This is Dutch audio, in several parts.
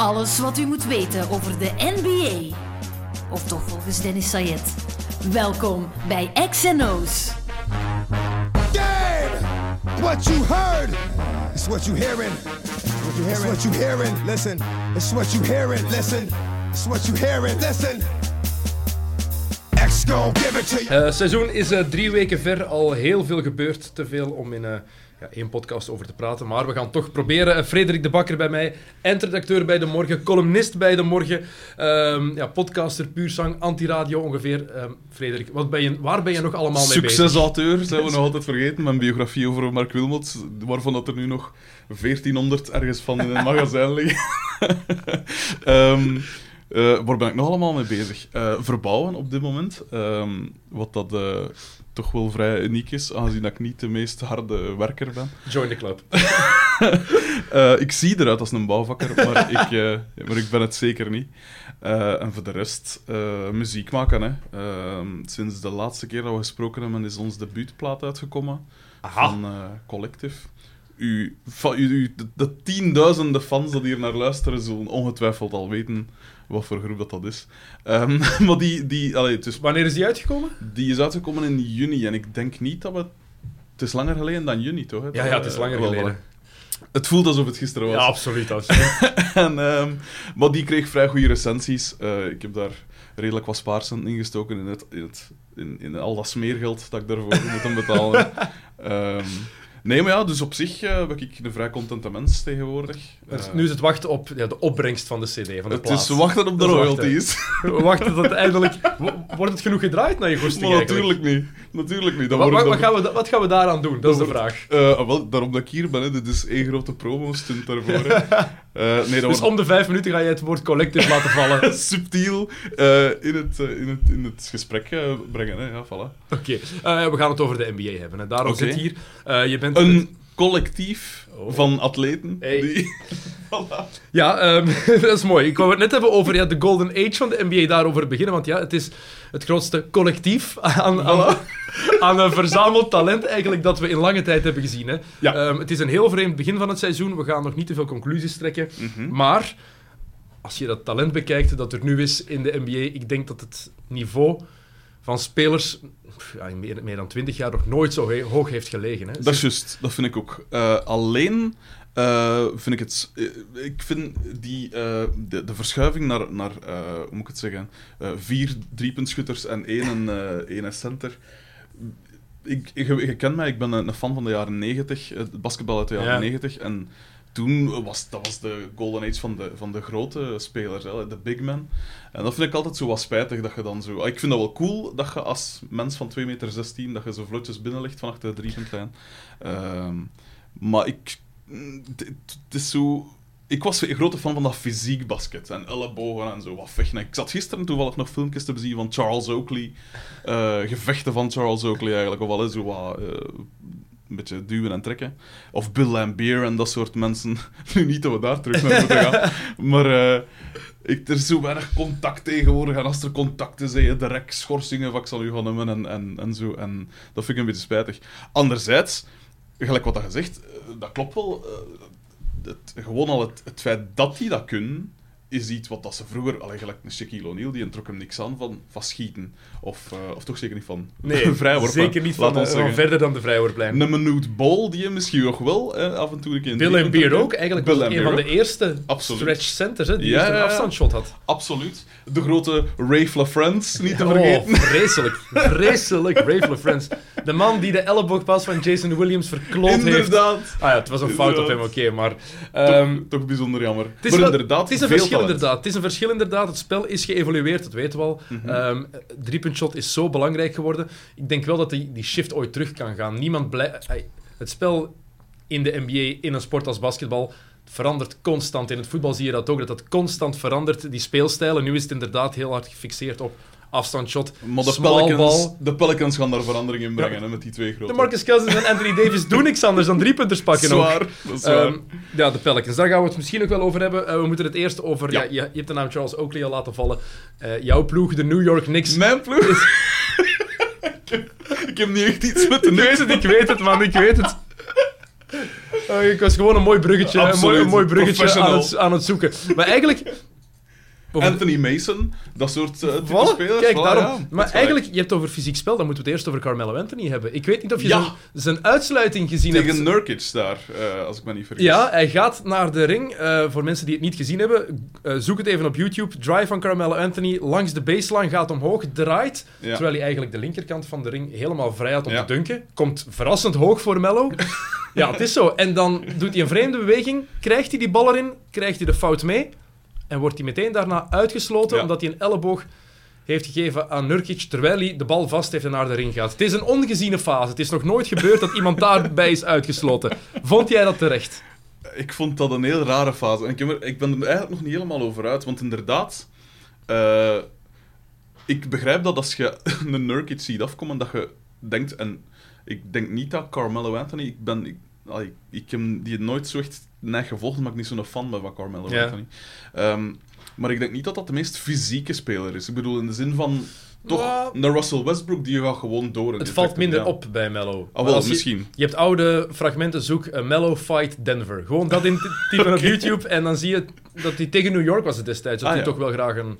Alles wat u moet weten over de NBA. Of toch volgens Dennis Sayed. Welkom bij XNO's. Game! What you heard is what you hearing. What you hearing? It's what you hearing. Listen. It's what you hearing. Listen. It's what you hearing. Listen. X gon' give it to you. Het seizoen is eh, drie weken ver, al heel veel gebeurd. Te veel om in eh, ja, podcast over te praten. Maar we gaan toch proberen. Eh, Frederik de Bakker bij mij, eindredacteur bij De Morgen, columnist bij De Morgen, ehm, ja, podcaster, puurzang, antiradio ongeveer. Ehm, Frederik, wat ben je, waar ben je nog allemaal mee bezig? Succesauteur, zijn we nog altijd vergeten. Mijn biografie over Mark Wilmots, waarvan dat er nu nog 1400 ergens van in een magazijn liggen. Ehm, eh, waar ben ik nog allemaal mee bezig? Eh, verbouwen op dit moment. Wat dat toch wel vrij uniek is, aangezien ik niet de meest harde werker ben. Join the club. Eh, ik zie eruit als een bouwvakker, maar ik, eh, maar ik ben het zeker niet. Eh, en voor de rest, muziek maken. Hè. Ehm, sinds de laatste keer dat we gesproken hebben, is ons debuutplaat uitgekomen Aha. van Collective. U, u- de, de tienduizenden fans die hier naar luisteren, zullen ongetwijfeld al weten wat voor groep dat, dat is. Ehm, maar die, die, allee, Wanneer is die uitgekomen? die is uitgekomen in juni en ik denk niet dat we... Het is langer geleden dan juni, toch? hè? Ja, ja, het is langer geleden. wel. Het voelt alsof het gisteren was. Ja, absoluut. absoluut. En, ehm, maar die kreeg vrij goede recensies. Eh, ik heb daar redelijk wat spaarcenten in gestoken in, het, in, het, in, in al dat smeergeld dat ik daarvoor moet betalen. Ehm, nee, maar ja, dus op zich eh, ben ik een vrij contente mens tegenwoordig. Dus Eh, nu is het wachten op ja, de opbrengst van de CD, van de het plaat. is wachten op de wachten. royalties. We wachten tot eindelijk... Wo- Wordt het genoeg gedraaid naar je goesting natuurlijk niet. Natuurlijk niet. Dan Wat, gaan we, wat gaan we daaraan doen? Dat is de vraag. Eh, ah, wel, daarom dat ik hier ben, hè. dit is één grote promo-stunt daarvoor. nee, dat Dus om de vijf minuten ga je het woord collective laten vallen. subtiel in, het, in, het, in het gesprek brengen. Hè. Ja, voilà. Oké, we gaan het over de NBA hebben. Hè. Daarom zit hier. je bent Een collectief Oh. van atleten. Hey. Die... Ja, ehm, dat is mooi. Ik wou het net hebben over ja, de golden age van de NBA, daarover beginnen. Want ja, het is het grootste collectief aan, aan, aan een verzameld talent eigenlijk dat we in lange tijd hebben gezien. Hè. Ja. Ehm, het is een heel vreemd begin van het seizoen. We gaan nog niet te veel conclusies trekken. Mhm. Maar als je dat talent bekijkt dat er nu is in de NBA, ik denk dat het niveau van spelers in meer, meer dan twintig jaar nog nooit zo hoog heeft gelegen. Hè. Dat is juist, dat vind ik ook. Eh, alleen eh, vind ik het... eh, ik vind die, de, de verschuiving naar, naar hoe moet ik het zeggen, vier driepuntschutters en één, één center... Ik, je, je kent mij, ik ben een, fan van de jaren 90, het basketbal uit de jaren Ja. 90. En toen was dat was de golden age van de, van de grote spelers, hè, de big men. En dat vind ik altijd zo wat spijtig, dat je dan zo... Ik vind dat wel cool, dat je als mens van 2,16 meter, dat je zo vlotjes binnen ligt van achter de driepuntlijn. Ehm maar ik... mm, Het het is zo... Ik was een grote fan van dat fysiek basket en ellebogen en zo, wat vechten. Ik zat gisteren toevallig nog filmpjes te bezien van Charles Oakley. eh, gevechten van Charles Oakley eigenlijk, of wel eens zo wat... eh, een beetje duwen en trekken. Of Bill Lambier en dat soort mensen. Nu niet dat we daar terug naar moeten gaan. Maar eh, ik, er is zo weinig contact tegenwoordig. En als er contact is, heb je direct schorsingen, wat ik zal u gaan noemen. En, en, en, zo. en dat vind ik een beetje spijtig. Anderzijds, gelijk wat dat gezegd, eh, dat klopt wel. eh, het, gewoon al het, het feit dat die dat kunnen, is iets wat dat ze vroeger, allee, gelijk een Shaquille O'Neal, die trok hem niks aan van, van schieten. Of, eh, of toch zeker niet van Nee, vrijworpen. zeker niet van, ons eh, van verder dan de vrijworplijn. Een minuut bol, die je misschien nog wel eh, af en toe een keer... in Bill en Beard punten- ook, eigenlijk Bill een van de eerste Absoluut. stretch centers hè, die Ja, een afstandsshot had. Absoluut. De grote Rafe LaFrance, niet te vergeten. Oh, vreselijk. Vreselijk, Rafe LaFrance. De man die de elleboogpas van Jason Williams verkloot heeft. Inderdaad. Ah ja, het was een fout op hem, Inderdaad. oké, maar... ehm, toch, toch bijzonder jammer. het is maar wel- inderdaad, het is een veel verschil inderdaad. Het is een verschil inderdaad. Het spel is geëvolueerd, dat weten we al. Mhm. Ehm, driepuntshot is zo belangrijk geworden. Ik denk wel dat die, die shift ooit terug kan gaan. Niemand blij... Het spel in de NBA, in een sport als basketbal, verandert constant. In het voetbal zie je dat ook, dat het constant verandert, die speelstijlen. Nu is het inderdaad heel hard gefixeerd op afstandsshot, Maar de Pelicans, de Pelicans gaan daar verandering in brengen, hè, met die twee grote. De Marcus Cousins en Anthony Davis doen niks anders dan driepunters pakken ook. Zwaar, dat is waar. Ehm, ja, de Pelicans. Daar gaan we het misschien nog wel over hebben. Eh, we moeten het eerst over... Ja. Ja. je, je hebt de naam Charles Oakley al laten vallen. Eh, jouw ploeg, de New York Knicks. Mijn ploeg... ik, heb, ik heb niet echt iets met de Ik weet Knicks. het, ik weet het, man. Ik weet het. Eh, ik was gewoon een mooi bruggetje, een mooi, een mooi bruggetje aan het, aan het zoeken. Maar eigenlijk... Anthony Mason, dat soort uh, type Voilà, spelers. Kijk, voilà, daarom. ja, maar eigenlijk, je hebt het over fysiek spel, dan moeten we het eerst over Carmelo Anthony hebben. Ik weet niet of je Ja. zijn, uitsluiting gezien Tegen hebt. Nurkic daar, eh, als ik me niet vergis. Ja, hij gaat naar de ring. Eh, voor mensen die het niet gezien hebben, eh, zoek het even op YouTube. Drive van Carmelo Anthony langs de baseline, gaat omhoog, draait. Ja. Terwijl hij eigenlijk de linkerkant van de ring helemaal vrij had om te dunken. Komt verrassend hoog voor Mello. ja, het is zo. En dan doet hij een vreemde beweging, krijgt hij die bal erin, krijgt hij de fout mee. En wordt hij meteen daarna uitgesloten, Ja. omdat hij een elleboog heeft gegeven aan Nurkic, terwijl hij de bal vast heeft en naar de ring gaat. Het is een ongeziene fase. Het is nog nooit gebeurd dat iemand daarbij is uitgesloten. Vond jij dat terecht? Ik vond dat een heel rare fase. En ik, er- ik ben er eigenlijk nog niet helemaal over uit. Want inderdaad, eh, ik begrijp dat als je een Nurkic ziet afkomen, dat je denkt... En ik denk niet dat Carmelo Anthony... Ik ben... Ik, allee, ik heb die nooit zo echt net gevolgd, maar ik ben niet zo'n fan ben van Carmelo Ja. Anthony. Ehm, maar ik denk niet dat dat de meest fysieke speler is. Ik bedoel, in de zin van... Toch, Ja. een Russell Westbrook, die gaat gewoon door. Het valt minder ja. op bij Mello. Ah, wel, je- misschien. Je hebt oude fragmenten, zoek eh, Mellow Fight Denver. Gewoon dat in typen op YouTube en dan zie je dat hij tegen New York was het destijds. Dat Ah, hij ja. toch wel graag een,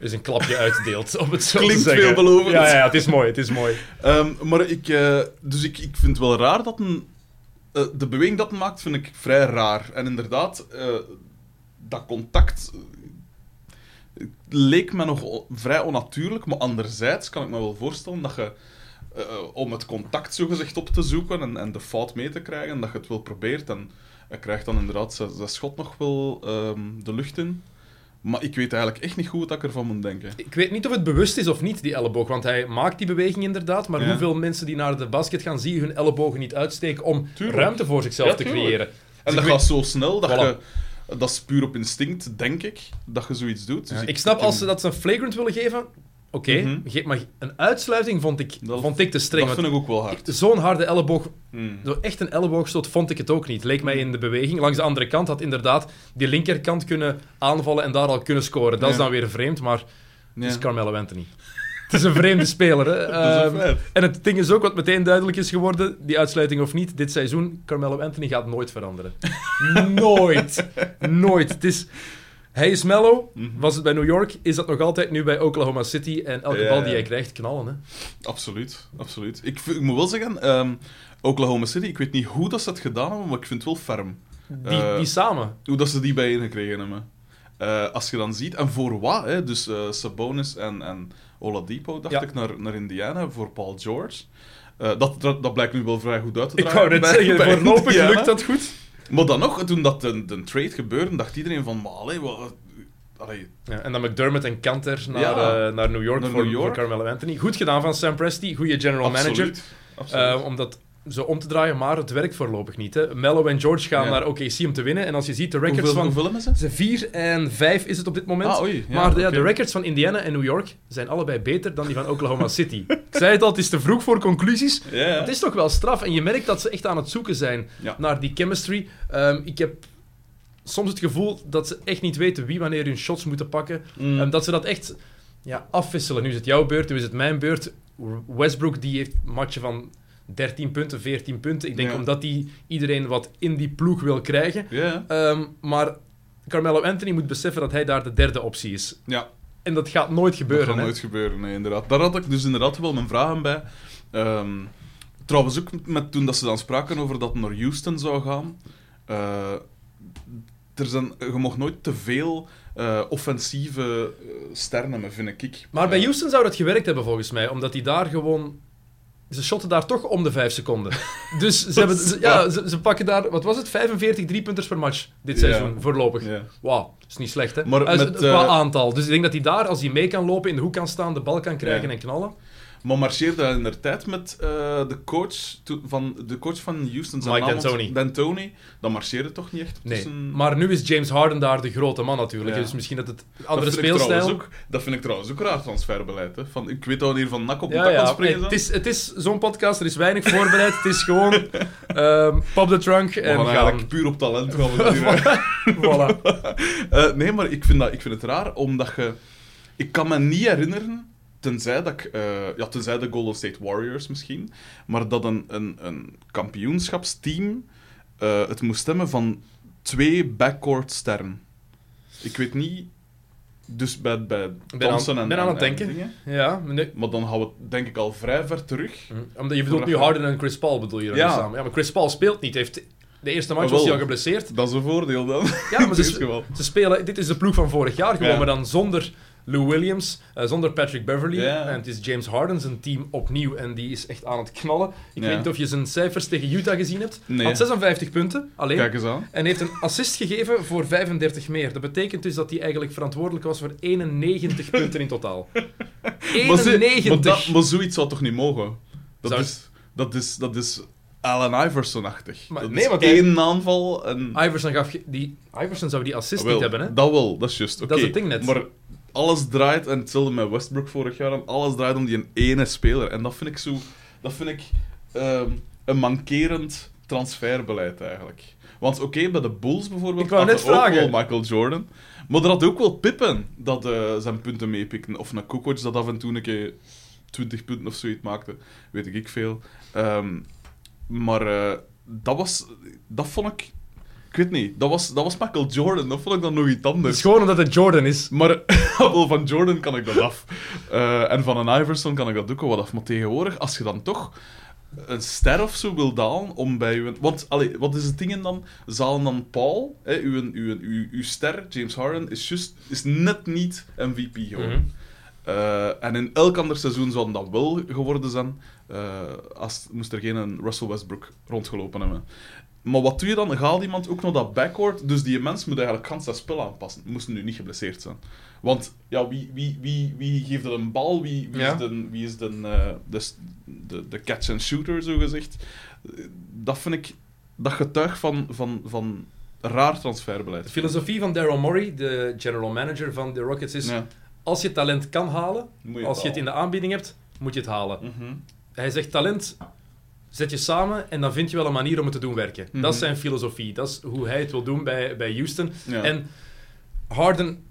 eens een klapje uitdeelt, om het zo Klinkt te zeggen. veelbelovend. Ja, ja, ja, het is mooi, het is mooi. Ehm, maar ik, eh, dus ik, ik vind het wel raar dat een. Eh, de beweging dat maakt, vind ik vrij raar. En inderdaad, eh, dat contact eh, leek me nog vrij onnatuurlijk. Maar anderzijds kan ik me wel voorstellen dat je. om het contact zogezegd op te zoeken en, en de fout mee te krijgen, dat je het wel probeert. En krijgt dan inderdaad zijn, zijn schot nog wel ehm, de lucht in. Maar ik weet eigenlijk echt niet goed wat ik ervan moet denken. Ik weet niet of het bewust is of niet, die elleboog, want hij maakt die beweging inderdaad, maar Ja. hoeveel mensen die naar de basket gaan, zie je hun ellebogen niet uitsteken om Tuurlijk. ruimte voor zichzelf Ja, te creëren. En Dus dat ik gaat zo snel dat Voilà. je... Dat is puur op instinct, denk ik, dat je zoiets doet. Dus Ja, ik snap als ze dat ze een flagrant willen geven, oké, Mhm. geef- maar een uitsluiting vond ik, Dat- vond ik te streng. Dat vind ik ook wel hard. Zo'n harde elleboog. Zo echt een elleboogstoot vond ik het ook niet. Leek mij in de beweging. Langs de andere kant had inderdaad die linkerkant kunnen aanvallen en daar al kunnen scoren. Dat is dan weer vreemd, maar het is. Carmelo Anthony. Het is een vreemde speler. Hè? Ehm, en het ding is ook, wat meteen duidelijk is geworden, die uitsluiting of niet, dit seizoen, Carmelo Anthony gaat nooit veranderen. nooit. Nooit. Het is... Hij is mellow. Mhm. Was het bij New York, is dat nog altijd nu bij Oklahoma City. En elke Ja, bal die hij krijgt, knallen. Hè? Absoluut, absoluut. Ik, ik moet wel zeggen, ehm, Oklahoma City, ik weet niet hoe dat ze het gedaan hebben, maar ik vind het wel ferm. Die, Eh, die samen. Hoe dat ze die bijeengekregen hebben. Eh, als je dan ziet, en voor wat, hè? dus eh, Sabonis en, en Oladipo, dacht Ja. ik, naar, naar Indiana voor Paul George. Dat, dat, dat blijkt nu wel vrij goed uit te Ik draaien. wou net bij- zeggen, bij voorlopig Indiana. lukt dat goed. Maar dan nog, toen dat de, de trade gebeurde, dacht iedereen van, maar allee, wat... Allee, Ja, en dan McDermott en Kanter naar, Ja, eh, naar New York naar voor, New York. voor Carmelo Anthony. Goed gedaan van Sam Presti, goede general manager. absoluut. Eh, zo om te draaien, maar het werkt voorlopig niet. Hè. Mello en George gaan Ja. naar OKC om te winnen. En als je ziet de records hoeveel, van... hoeveel hebben ze? Ze 4 en 5 is het op dit moment. Ah, oei. Ja, maar de, ja, de records van Indiana en New York zijn allebei beter dan die van Oklahoma City. Ik zei het al, het is te vroeg voor conclusies. Het is toch wel straf. En je merkt dat ze echt aan het zoeken zijn naar die chemistry. Ehm, ik heb soms het gevoel dat ze echt niet weten wie wanneer hun shots moeten pakken. Mm. En dat ze dat echt ja, afwisselen. Nu is het jouw beurt, nu is het mijn beurt. Westbrook die heeft matchen van 13 punten, 14 punten. Ik denk Ja. omdat hij iedereen wat in die ploeg wil krijgen. Ja, Ehm, maar Carmelo Anthony moet beseffen dat hij daar de derde optie is. ja. En dat gaat nooit Dat gebeuren. gaat hè. nooit gebeuren, nee, inderdaad. Daar had ik dus inderdaad wel mijn vragen bij. Ehm, trouwens, ook met, toen dat ze dan spraken over dat naar Houston zou gaan. eh, er zijn, je mag nooit te veel eh, offensieve eh, sterren hebben, vind ik. Maar bij Houston zou dat gewerkt hebben volgens mij, omdat hij daar gewoon. Ze shotten daar toch om de 5 seconden. Dus ze, hebben, ze- ja, ze, ze pakken daar, wat was het, 45 driepunters per match dit seizoen, voorlopig. Ja. Wauw, is niet slecht, hè? Maar met, qua eh, aantal. Dus ik denk dat hij daar, als hij mee kan lopen, in de hoek kan staan, de bal kan krijgen en knallen. Maar marcheerde hij in de tijd met eh, de, coach, to- van, de coach van Houston? zijn Mike D'Antoni. D'Antoni. Dat marcheerde toch niet echt Nee. tussen... Maar nu is James Harden daar de grote man natuurlijk. Ja. Dus misschien dat het andere ik speelstijl... Ook, dat vind ik trouwens ook raar transferbeleid. Hè. Van, ik weet al wanneer van nak op de Ja, ja. springen. Nee, het is, het is zo'n podcast, er is weinig voorbereid. het is gewoon ehm, pop the trunk en gaan eigenlijk puur op talent gaan we hier, voilà. Eh, nee, maar ik vind, dat, ik vind het raar, omdat je... Ik kan me niet herinneren, tenzij dat ik... eh, ja, tenzij de Golden State Warriors misschien, maar dat een, een, een kampioenschapsteam eh, het moest stemmen van twee backcourt sterren. Ik weet niet... Dus bij, bij Ben Thompson aan- en ben aan het en denken. dingen. Ja, maar nee. Maar dan gaan we denk ik al vrij ver terug. Hm, Omdat je bedoelt nu Harden en Chris Paul bedoel je dan Ja. samen. Ja, maar Chris Paul speelt niet. Heeft de eerste match Ah, was hij al geblesseerd. Dat is een voordeel dan. Ja, maar ze, spelen... Dit is de ploeg van vorig jaar gewoon, Ja. maar dan zonder Lou Williams, eh, zonder Patrick Beverly. En het is James Harden, zijn team opnieuw. En die is echt aan het knallen. Ik weet niet of je zijn cijfers tegen Utah gezien hebt. Nee. Had 56 punten, alleen. Kijk eens aan. En heeft een assist gegeven voor 35 meer. Dat betekent dus dat hij eigenlijk verantwoordelijk was voor 91 punten in totaal. Maar, ze- 91! maar, dat, maar zoiets zou toch niet mogen? Dat, Zou- is, dat, is, dat is Allen Iverson-achtig. Nee, want hij- één aanval en... Iverson, gaf die, Iverson zou die assist Wel, niet hebben, hè? Dat wel, dat is juist. Dat is het ding net. Maar alles draait, en hetzelfde met Westbrook vorig jaar, en alles draait om die ene speler. En dat vind ik zo... Dat vind ik ehm, een mankerend transferbeleid, eigenlijk. Want oké, bij de Bulls bijvoorbeeld Ik wou net ook vragen. wel Michael Jordan. Maar er had ook wel Pippen dat eh, zijn punten meepikte. Of een Kukoc dat af en toe een keer 20 punten of zoiets maakte. Weet ik, ik veel. Ehm, maar eh, dat was... Dat vond ik... Ik weet niet. Dat was, dat was Michael Jordan. Dat vond ik dan nog iets Het anders. is gewoon omdat het Jordan is. Maar van Jordan kan ik dat af. Eh, en van een Iverson kan ik dat ook wel wat af. Maar tegenwoordig, als je dan toch een ster of zo wil dalen om bij je... Want, allee, wat is het ding dan? Zalen dan Paul, hè, uw, uw, uw, uw ster, James Harden, is, just, is net niet MVP geworden. Mhm. Eh, en in elk ander seizoen zou dat wel geworden zijn, eh, als moest er geen een Russell Westbrook rondgelopen hebben. Maar wat doe je dan? Haal iemand ook nog dat backcourt? Dus die mens moet eigenlijk gans dat spel aanpassen. Moest nu niet geblesseerd zijn. Want ja, wie, wie, wie, wie geeft er een bal? Wie, wie Ja. is, de, wie is de, eh, de, de, de catch-and-shooter, zo gezegd? Eh, Dat vind ik... Dat getuigt van, van, van raar transferbeleid. De filosofie van Daryl Morey, de general manager van de Rockets, is... Ja. Als je talent kan halen, Moet je als je het in de aanbieding hebt, moet je het halen. Mhm. Hij zegt talent zet je samen en dan vind je wel een manier om het te doen werken. Mhm. Dat is zijn filosofie. Dat is hoe hij het wil doen bij, bij Houston. Ja. En Harden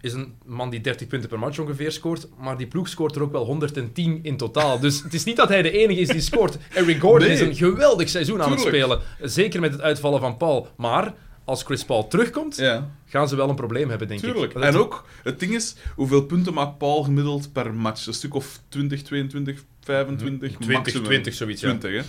is een man die 30 punten per match ongeveer scoort, maar die ploeg scoort er ook wel 110 in totaal. Dus het is niet dat hij de enige is die scoort. Eric Gordon Nee. is een geweldig seizoen aan het Tuurlijk. spelen. Zeker met het uitvallen van Paul. Maar als Chris Paul terugkomt, ja. gaan ze wel een probleem hebben, denk Tuurlijk. ik. En ook, het ding is, hoeveel punten maakt Paul gemiddeld per match? Een stuk of 20, 22, 25, 20, maximum. 20 zoiets, ja. 20, hè.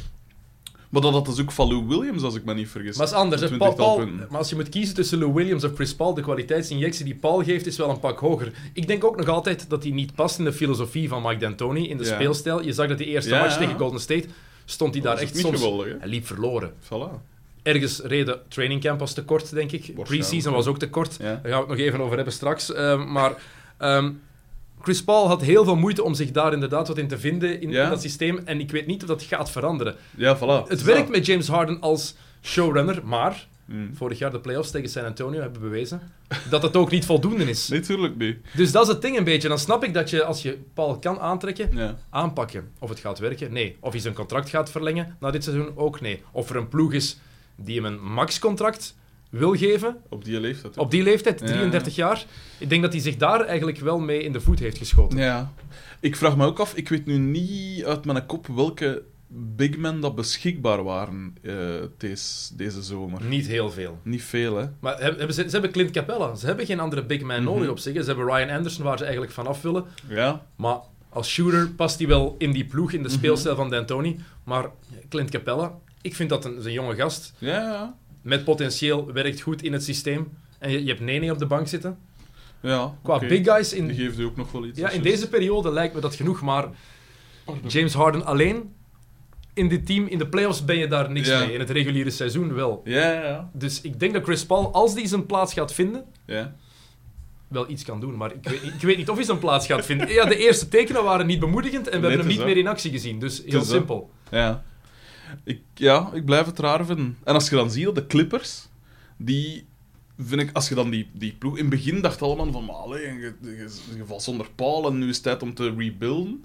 Maar dat had dus ook van Lou Williams, als ik me niet vergis. Maar is anders. hè. Paul, maar als je moet kiezen tussen Lou Williams of Chris Paul, de kwaliteitsinjectie die Paul geeft, is wel een pak hoger. Ik denk ook nog altijd dat hij niet past in de filosofie van Mike D'Antoni, in de Ja. speelstijl. Je zag dat die eerste Ja, match ja. tegen Golden State, stond hij daar echt soms... geweldig, hè. Hij liep verloren. Voilà. Ergens reden trainingcamp was te kort, denk ik. Pre-season was ook te kort. Ja. Daar gaan we het nog even over hebben straks. Ehm, maar ehm, Chris Paul had heel veel moeite om zich daar inderdaad wat in te vinden in, Ja. in dat systeem. En ik weet niet of dat gaat veranderen. Ja, voilà. Het werkt met James Harden als showrunner, maar Mm. vorig jaar de playoffs tegen San Antonio hebben bewezen dat het ook niet voldoende is. Nee, tuurlijk niet. Dus dat is het ding een beetje. Dan snap ik dat je, als je Paul kan aantrekken, Ja. aanpakken. Of het gaat werken, nee. Of hij zijn contract gaat verlengen na dit seizoen, ook nee. Of er een ploeg is die hem een max-contract wil geven, Op die leeftijd. op die leeftijd, Ja. 33 jaar. Ik denk dat hij zich daar eigenlijk wel mee in de voet heeft geschoten. Ja. Ik vraag me ook af, ik weet nu niet uit mijn kop welke big men dat beschikbaar waren eh, deze, deze zomer. Niet heel veel. Niet veel, hè? Maar hebben, ze, ze hebben Clint Capella. Ze hebben geen andere big man Mhm. nodig op zich. Ze hebben Ryan Anderson, waar ze eigenlijk vanaf willen. Ja. Maar als shooter past hij wel in die ploeg, in de Mhm. speelstijl van D'Antoni. Maar Clint Capella, ik vind dat een, een jonge gast. Ja, ja. Met potentieel, werkt goed in het systeem. En je, je hebt Nene op de bank zitten. Ja, Qua big guys, Die in, geeft u ook nog wel iets. ja, dat in deze periode lijkt me dat genoeg. Maar James Harden alleen in dit team, in de playoffs ben je daar niks Ja. mee. In het reguliere seizoen wel. Ja, ja, ja. Dus ik denk dat Chris Paul, als die zijn plaats gaat vinden, ja. wel iets kan doen. Maar ik weet, ik weet niet of hij zijn plaats gaat vinden. Ja, de eerste tekenen waren niet bemoedigend en we Nee, hebben hem niet meer in actie gezien. Dus heel simpel. Ja. Ik, ja, ik blijf het raar vinden. En als je dan ziet dat de Clippers, die vind ik, als je dan die, die ploeg... In het begin dacht allemaal van, maar allee, je, je, je valt zonder Paul en nu is het tijd om te rebuilden.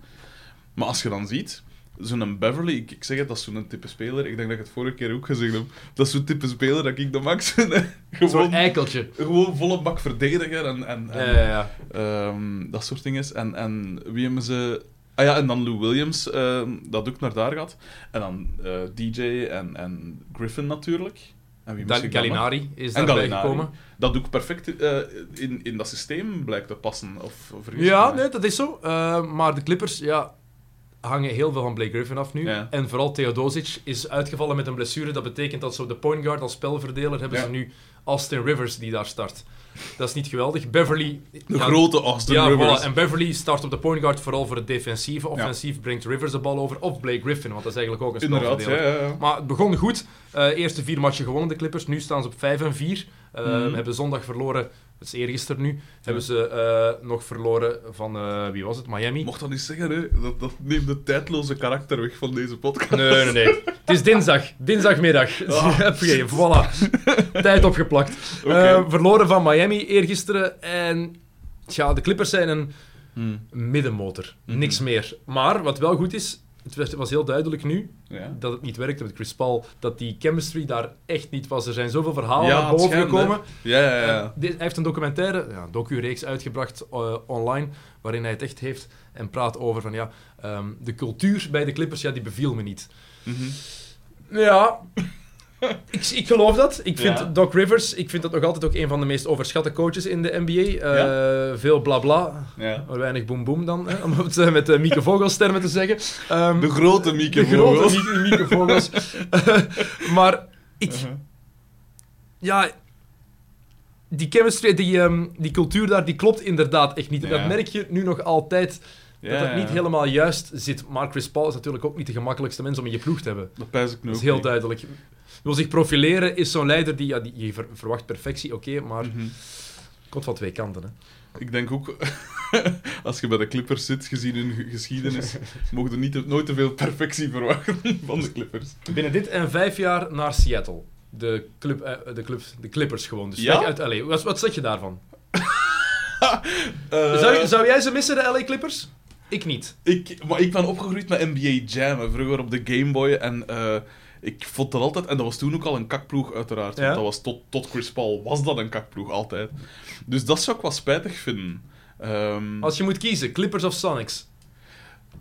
Maar als je dan ziet, zo'n Beverly, ik, ik zeg het, dat is zo'n type speler, ik denk dat ik het vorige keer ook gezegd heb, dat is zo'n type speler dat ik de max vind. hè. Zo'n Gewoon, eikeltje. gewoon volle bak verdediger en, en, en Ja, ja, ja. Ehm, dat soort dingen. En, en wie hebben ze... Ah ja, en dan Lou Williams, ehm, dat ook naar daar gaat. En dan eh, DJ en, en Griffin natuurlijk. En wie dan? Gallinari is En daarbij Gallinari. gekomen. Dat ook perfect eh, in, in dat systeem blijkt te passen. Of, of Ja, nee, dat is zo. Eh, maar de Clippers, ja, hangen heel veel van Blake Griffin af nu. Ja. En vooral Theodosic is uitgevallen met een blessure. Dat betekent dat zo de point guard als spelverdeler hebben Ja. ze nu Austin Rivers die daar start. Dat is niet geweldig. Beverly... De ja, grote Austin ja, Rivers. voilà. En Beverly start op de point guard vooral voor het defensieve. Offensief brengt Rivers de bal over. Of Blake Griffin, want dat is eigenlijk ook een spelverdeler. Maar het begon goed. Eh eerste vier matchen gewonnen, de Clippers. Nu staan ze op 5 en 4. Eh, Mhm. Hebben zondag verloren, dat is eergisteren nu. Hebben ze eh, nog verloren van, eh, wie was het? Miami? Mocht dat niet zeggen, hè? Dat, dat neemt de tijdloze karakter weg van deze podcast. Nee, nee, nee. Het is dinsdag. Dinsdagmiddag. Ah. Oké, voilà. Tijd opgeplakt. Eh, verloren van Miami eergisteren. En ja, de Clippers zijn een Hmm. middenmotor. Mhm. Niks meer. Maar wat wel goed is, het was- was heel duidelijk nu Ja. dat het niet werkte met Chris Paul. Dat die chemistry daar echt niet was. Er zijn zoveel verhalen Ja, naar boven gekomen. Ja, ja, ja. hij heeft een documentaire, ja, een docu-reeks uitgebracht eh, online, waarin hij het echt heeft en praat over van ja, ehm, de cultuur bij de Clippers, ja, die beviel me niet. Mhm. Ja, ik, ik geloof dat. Ik vind Ja. Doc Rivers, ik vind dat nog altijd ook een van de meest overschatte coaches in de NBA. Eh, Veel bla bla, ja. maar weinig boem boem dan, hè, om het eh, met de Mieke Vogels termen te zeggen. Ehm, De grote Mieke de grote Vogels. Mieke, Mieke Vogels. maar ik, Uh-huh. ja, die chemistry, die, ehm, die cultuur daar, die klopt inderdaad echt niet. En dat merk je nu nog altijd, Ja, dat het niet helemaal juist zit. Maar Chris Paul is natuurlijk ook niet de gemakkelijkste mens om in je ploeg te hebben. Dat pijs ik nu Dat is heel niet. duidelijk. Wil zich profileren, is zo'n leider die, ja, die je ver- verwacht perfectie, oké, maar Mhm. komt van twee kanten. Hè. Ik denk ook, als je bij de Clippers zit, gezien hun ge- geschiedenis, mogen er niet nooit te veel perfectie verwachten van de Clippers. Binnen dit en vijf jaar naar Seattle. De, club, eh, de, club, de Clippers gewoon. Dus Ja? uit LA. Wat, wat zeg je daarvan? Eh, Zou, zou jij ze missen, de LA Clippers? Ik niet. ik, maar ik ben opgegroeid met NBA Jam, vroeger op de Game Boy. En eh, ik vond dat altijd... En dat was toen ook al een kakploeg, uiteraard. Ja. Want dat was tot, tot Chris Paul was dat een kakploeg, altijd. Dus dat zou ik wel spijtig vinden. Ehm, Als je moet kiezen, Clippers of Sonics?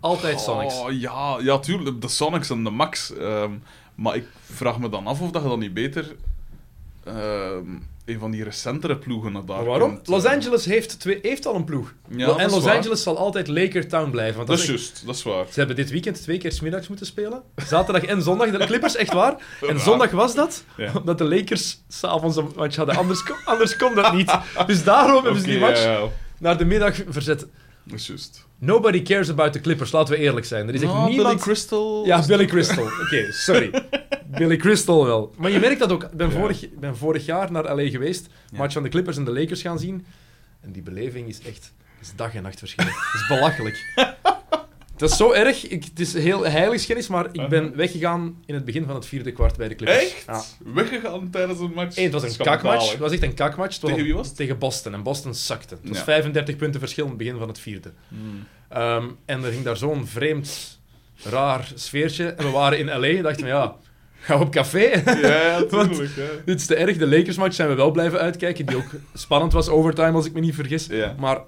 Altijd Sonics. Oh, ja, ja, tuurlijk. De Sonics en de Max. Ehm, maar ik vraag me dan af of dat je dan niet beter ehm, een van die recentere ploegen naar daar Maar waarom? Los eh, Angeles heeft, twee, heeft al een ploeg. Ja, en Los waar. Angeles zal altijd Laker Town blijven. Want Dat dat is juist, dat is waar. Ze hebben dit weekend twee keer 's middags moeten spelen. Zaterdag en zondag. De Clippers, echt waar. En zondag was dat, Ja. omdat de Lakers s'avonds een match hadden. Anders, anders kon dat niet. Dus daarom hebben ze die match ja, ja. naar de middag verzet. Dat is juist. Nobody cares about the Clippers, laten we eerlijk zijn. Er is echt Nou, niemand... Billy Crystal... Ja, Billy Crystal. Oké, sorry. Billy Crystal wel. Maar je merkt dat ook. Ik ben, vorig, ben vorig jaar naar LA geweest, match van de Clippers en de Lakers gaan zien. En die beleving is echt is dag en nacht verschil. Het is belachelijk. Dat is zo erg. Ik, het is heel heiligschennis, maar ik ben weggegaan in het begin van het vierde kwart bij de Clippers. Echt? Ja. Weggegaan tijdens een match? Het was een Schandalig. kakmatch. Het was echt een kakmatch. Was Tegen wie was het? Tegen Boston. En Boston zakte. Het was Ja. 35 punten verschil in het begin van het vierde. Hmm. Ehm, en er ging daar zo'n vreemd, raar sfeertje. En we waren in L.A. en dachten we, ja, we op café? Ja, ja, Want- tuurlijk. ja. Dit is te erg. De Lakers-match zijn we wel blijven uitkijken, die ook spannend was, overtime, als ik me niet vergis. Ja. Maar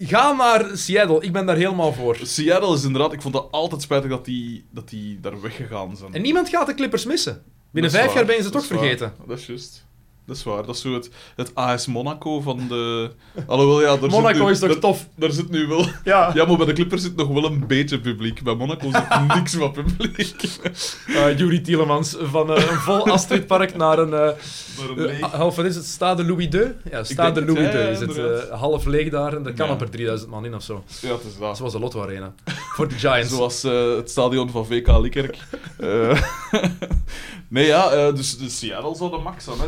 ga naar Seattle. Ik ben daar helemaal voor. Seattle is inderdaad... Ik vond dat altijd spijtig dat die, dat die daar weggegaan zijn. En niemand gaat de Clippers missen. Binnen vijf jaar ben je ze toch waar. vergeten. Dat is juist. Dat is waar. Dat is zo het, het AS Monaco van de... Alhoewel, ja, daar Monaco zit nu, is toch daar, tof? daar zit nu wel... Ja. Ja, maar bij de Clippers zit nog wel een beetje publiek. Bij Monaco zit niks van publiek. Uh, Tielemans van eh, een vol Astridpark naar een... Maar een eh, wat is het? Stade Louis II? Ja, Stade Louis II ja, is het. half leeg daar en er kan Ja. amper 3000 man in of zo. Ja, het is dat. Zoals de Lotto Arena. Voor de Giants. Zoals het stadion van VK Likkerk. Nee, ja, eh, dus, dus Seattle zou de max zijn. Hè.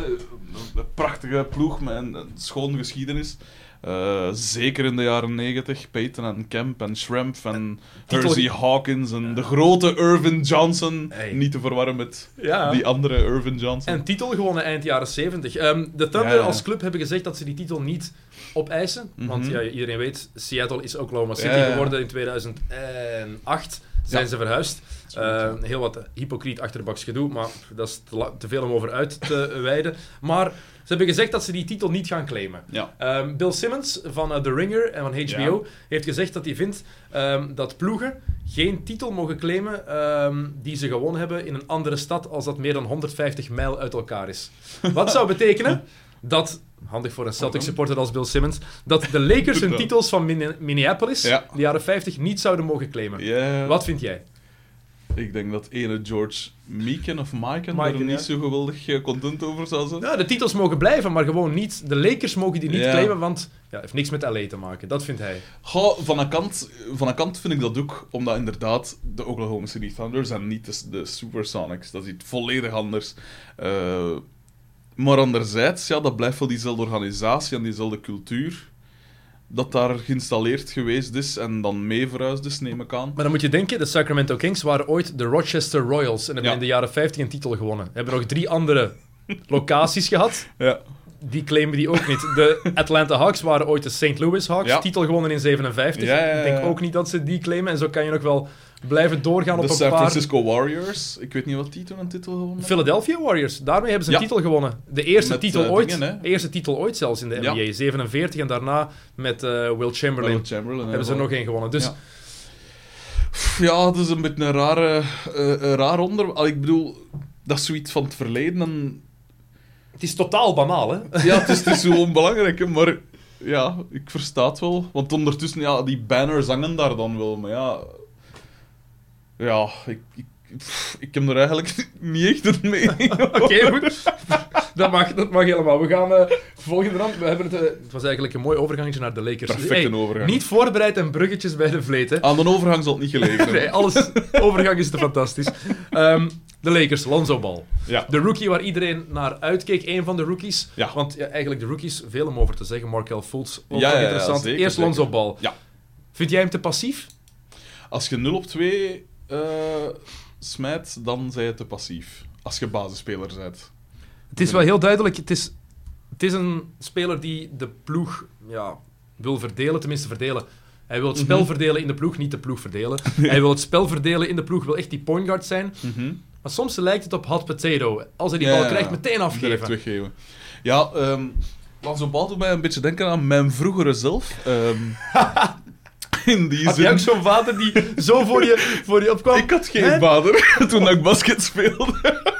Een prachtige ploeg met een, een schoon geschiedenis. Eh, zeker in de jaren 90. Peyton en Kemp en Shrimp en Hersey Hawkins en de grote Irvin Johnson. Hey. Niet te verwarren met Ja. die andere Irvin Johnson. En titel gewonnen eind jaren 70. Ehm, de Thunder Ja, ja. als club hebben gezegd dat ze die titel niet opeisen. Want Mhm. ja, iedereen weet, Seattle is Oklahoma City geworden in 2008. Zijn ze verhuisd. Eh, heel wat hypocriet achterbaks gedoe, maar dat is te, veel om over uit te wijden. Maar ze hebben gezegd dat ze die titel niet gaan claimen. Ja. Ehm, Bill Simmons van eh, The Ringer en van HBO heeft gezegd dat hij vindt ehm, dat ploegen geen titel mogen claimen ehm, die ze gewonnen hebben in een andere stad als dat meer dan 150 mijl uit elkaar is. Wat zou betekenen dat, handig voor een Celtic supporter als Bill Simmons, dat de Lakers hun titels van Min- Minneapolis, Ja. de jaren 50, niet zouden mogen claimen. Wat vind jij? Ik denk dat ene George Meeken of Miken, er ja. niet zo geweldig eh, content over zou zijn. Ja, de titels mogen blijven, maar gewoon niet. De Lakers mogen die niet Ja. claimen, want ja, heeft niks met LA te maken. Dat vindt hij. Goh, van, een kant, van een kant vind ik dat ook, omdat inderdaad de Oklahoma City Thunder zijn niet de, de Supersonics. Dat is iets volledig anders. Eh, maar anderzijds, ja, dat blijft wel diezelfde organisatie en diezelfde cultuur dat daar geïnstalleerd geweest is en dan mee verhuisd is, neem ik aan. Maar dan moet je denken, de Sacramento Kings waren ooit de Rochester Royals en hebben Ja. in de jaren 50 een titel gewonnen. Hebben nog drie andere locaties gehad. Ja. Die claimen die ook niet. De Atlanta Hawks waren ooit de St. Louis Hawks. Ja. Titel gewonnen in 57. Ja, ja, ja, Ik denk ook niet dat ze die claimen. En zo kan je nog wel blijven doorgaan De op een San paar... Francisco Warriors, ik weet niet wat die toen een titel gewonnen. Philadelphia Warriors, daarmee hebben ze een Ja. titel gewonnen. De eerste, Met, titel eh, ooit, dingen, de eerste titel ooit zelfs in de Ja. NBA. 47 en daarna met eh, Will Chamberlain Will Chamberlain, hebben ze er nog één gewonnen. Dus Ja. Ja, het is een beetje een rare, een raar onder. Al, Ik bedoel, dat is zoiets van het verleden. En... het is totaal banaal, hè? Ja, het is, het is zo onbelangrijk, hè, maar ja, ik versta het wel. Want ondertussen, ja, die banners hangen daar dan wel, maar ja... Ja, ik, ik, pff, ik heb er eigenlijk niet echt een mening over. Oké, goed. Dat mag, dat mag helemaal. We gaan eh volgende dan. We hebben het, eh, het was eigenlijk een mooi overgangetje naar de Lakers. Perfecte overgang. Niet voorbereid en bruggetjes bij de vleet, hè? Aan de overgang zal het niet gelegen hebben. Nee, alles. Overgang is te fantastisch. Ehm, de Lakers, Lonzo Ball. Ja. De rookie waar iedereen naar uitkeek, één van de rookies. Ja. Want ja, eigenlijk de rookies, veel om over te zeggen. Markel Fultz, ook Ja, wel ja, ja, interessant. zeker, Eerst. Lonzo Ball. Ja. Vind jij hem te passief? Als je 0 op 2 eh smijt, dan zijn je te passief. Als je basisspeler bent. Het is wel heel duidelijk. Het is, het is een speler die de ploeg ja, wil verdelen, tenminste verdelen. Hij wil het spel Mhm. verdelen in de ploeg, niet de ploeg verdelen. Hij wil het spel verdelen in de ploeg, wil echt die point guard zijn. Maar soms lijkt het op hot potato. Als hij die Ja, bal krijgt, meteen Direct afgeven. weggeven. Ja, ehm Lonzo Ball doet mij een beetje denken aan mijn vroegere zelf. Ehm, in die Had zin... ook zo'n vader die zo voor je, voor je opkwam? Ik had geen Hè? vader toen ik basket speelde.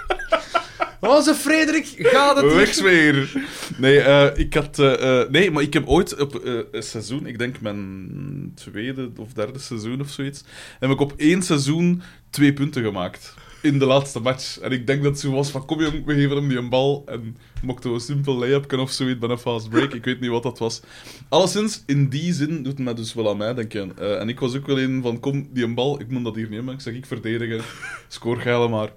Onze Frederik, gaat het hier? Wegsfeer. Nee, eh, ik had... eh, eh, nee, maar ik heb ooit op een seizoen, ik denk mijn tweede of derde seizoen of zoiets, heb ik op één seizoen twee punten gemaakt. In de laatste match. En ik denk dat het zo was van, kom jong, we geven hem die een bal. En mocht een simpel lay-up of zoiets bij een fast break. Ik weet niet wat dat was. Alleszins, in die zin doet het mij dus wel aan mij denken. Eh, en ik was ook wel een van, kom, die een bal, ik moet dat hier nemen. Ik zeg, ik verdedigen. Scoor geile maar.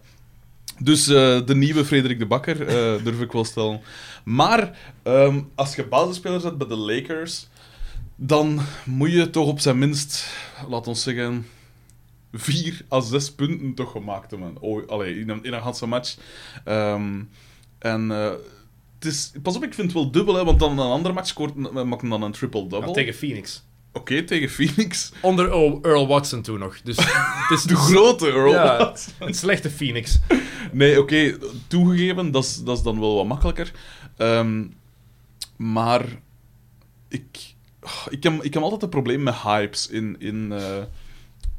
Dus eh, de nieuwe Frederik de Bakker, eh, durf ik wel stellen. Maar ehm, als je basisspeler bent bij de Lakers, dan moet je toch op zijn minst, laat ons zeggen, vier à zes punten toch gemaakt hebben. Oh, allee, in een, in een ganse match. Ehm, en eh, het is, pas op, ik vind het wel dubbel, hè, want dan een andere match scoort, maakt hem dan een triple-double. Ja, tegen Phoenix. Oké, tegen Phoenix. Onder Earl Watson toen nog. Dus het is De grote Earl. Ja, een slechte Phoenix. Nee, oké, toegegeven, dat is, dat is dan wel wat makkelijker. Ehm, maar ik, ik, heb, ik heb altijd een probleem met hypes in, in, eh,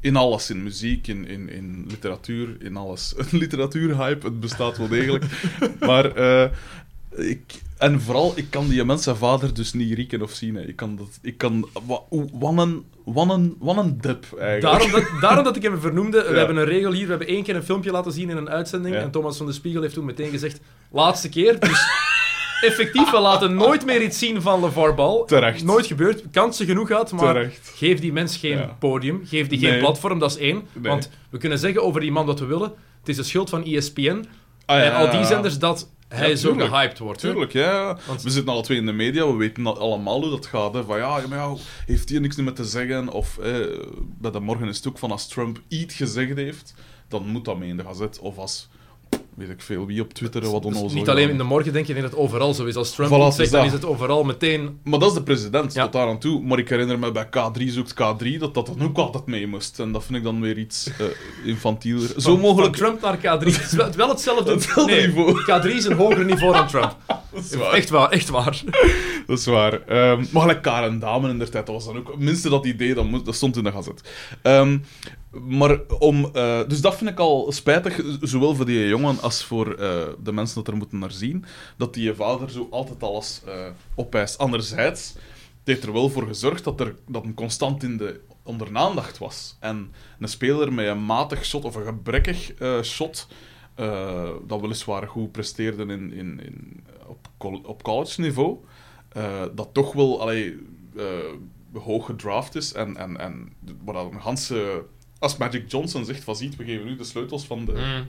in alles. In muziek, in, in, in literatuur, in alles. Een literatuurhype, het bestaat wel degelijk. maar eh, ik... En vooral, ik kan die mensen vader dus niet rieken of zien. Hè. Ik kan dat... Ik kan... wa- hoe- Wat een... Wat een, wat een dip, eigenlijk. Daarom dat, daarom dat ik hem vernoemde. We Ja. hebben een regel hier. We hebben één keer een filmpje laten zien in een uitzending. Ja. En Thomas van de Spiegel heeft toen meteen gezegd: laatste keer. Dus effectief, we laten nooit meer iets zien van LeVar Ball. Terecht. Nooit gebeurd. Kansen genoeg had, maar Terecht. geef die mens geen Ja. podium. Geef die geen platform, dat is één. Nee. Want we kunnen zeggen over die man wat we willen. Het is de schuld van ESPN Ah, ja, en al die zenders dat hij Ja, zo gehyped wordt. hè. Tuurlijk, ja. Want- We zitten alle twee in de media, we weten al- allemaal hoe dat gaat. Hè. Van ja, maar ja, heeft hij niks meer te zeggen? Of eh, bij de morgen is het ook van als Trump iets gezegd heeft, dan moet dat mee in de gazet. Of als weet ik veel, wie op Twitter wat Dus onnozel niet alleen in de morgen, denk je, dat het overal zo is. Als Trump Voilà, zegt, is dan is het overal meteen... Maar dat is de president, Ja. tot daar aan toe. Maar ik herinner me bij K3 zoekt K3 dat dat dan ook altijd mee moest. En dat vind ik dan weer iets eh infantieler. Zo mogelijk. Van Trump naar K3. Het is wel, wel hetzelfde, Hetzelfde nee, niveau. K3 is een hoger niveau dan Trump. Dat is waar. Echt waar, echt waar. Dat is waar. Ehm, maar gelijk Karen Damen in der tijd, dat was dan ook... Minste dat idee, dat, moest, dat stond in de gazet. Ehm, maar om... eh, dus dat vind ik al spijtig, zowel voor die jongen als voor eh, de mensen dat er moeten naar zien, dat die vader zo altijd alles eh opeist. Anderzijds, het heeft er wel voor gezorgd dat, er, dat een constant in de, onder de aandacht was. En een speler met een matig shot of een gebrekkig shot, dat weliswaar goed presteerde in, in, in, op, op college niveau, dat toch wel allee, hoog gedraft is. En, en, en wat dat een ganse... Als Magic Johnson zegt van ziet, we geven nu de sleutels van de, Mm.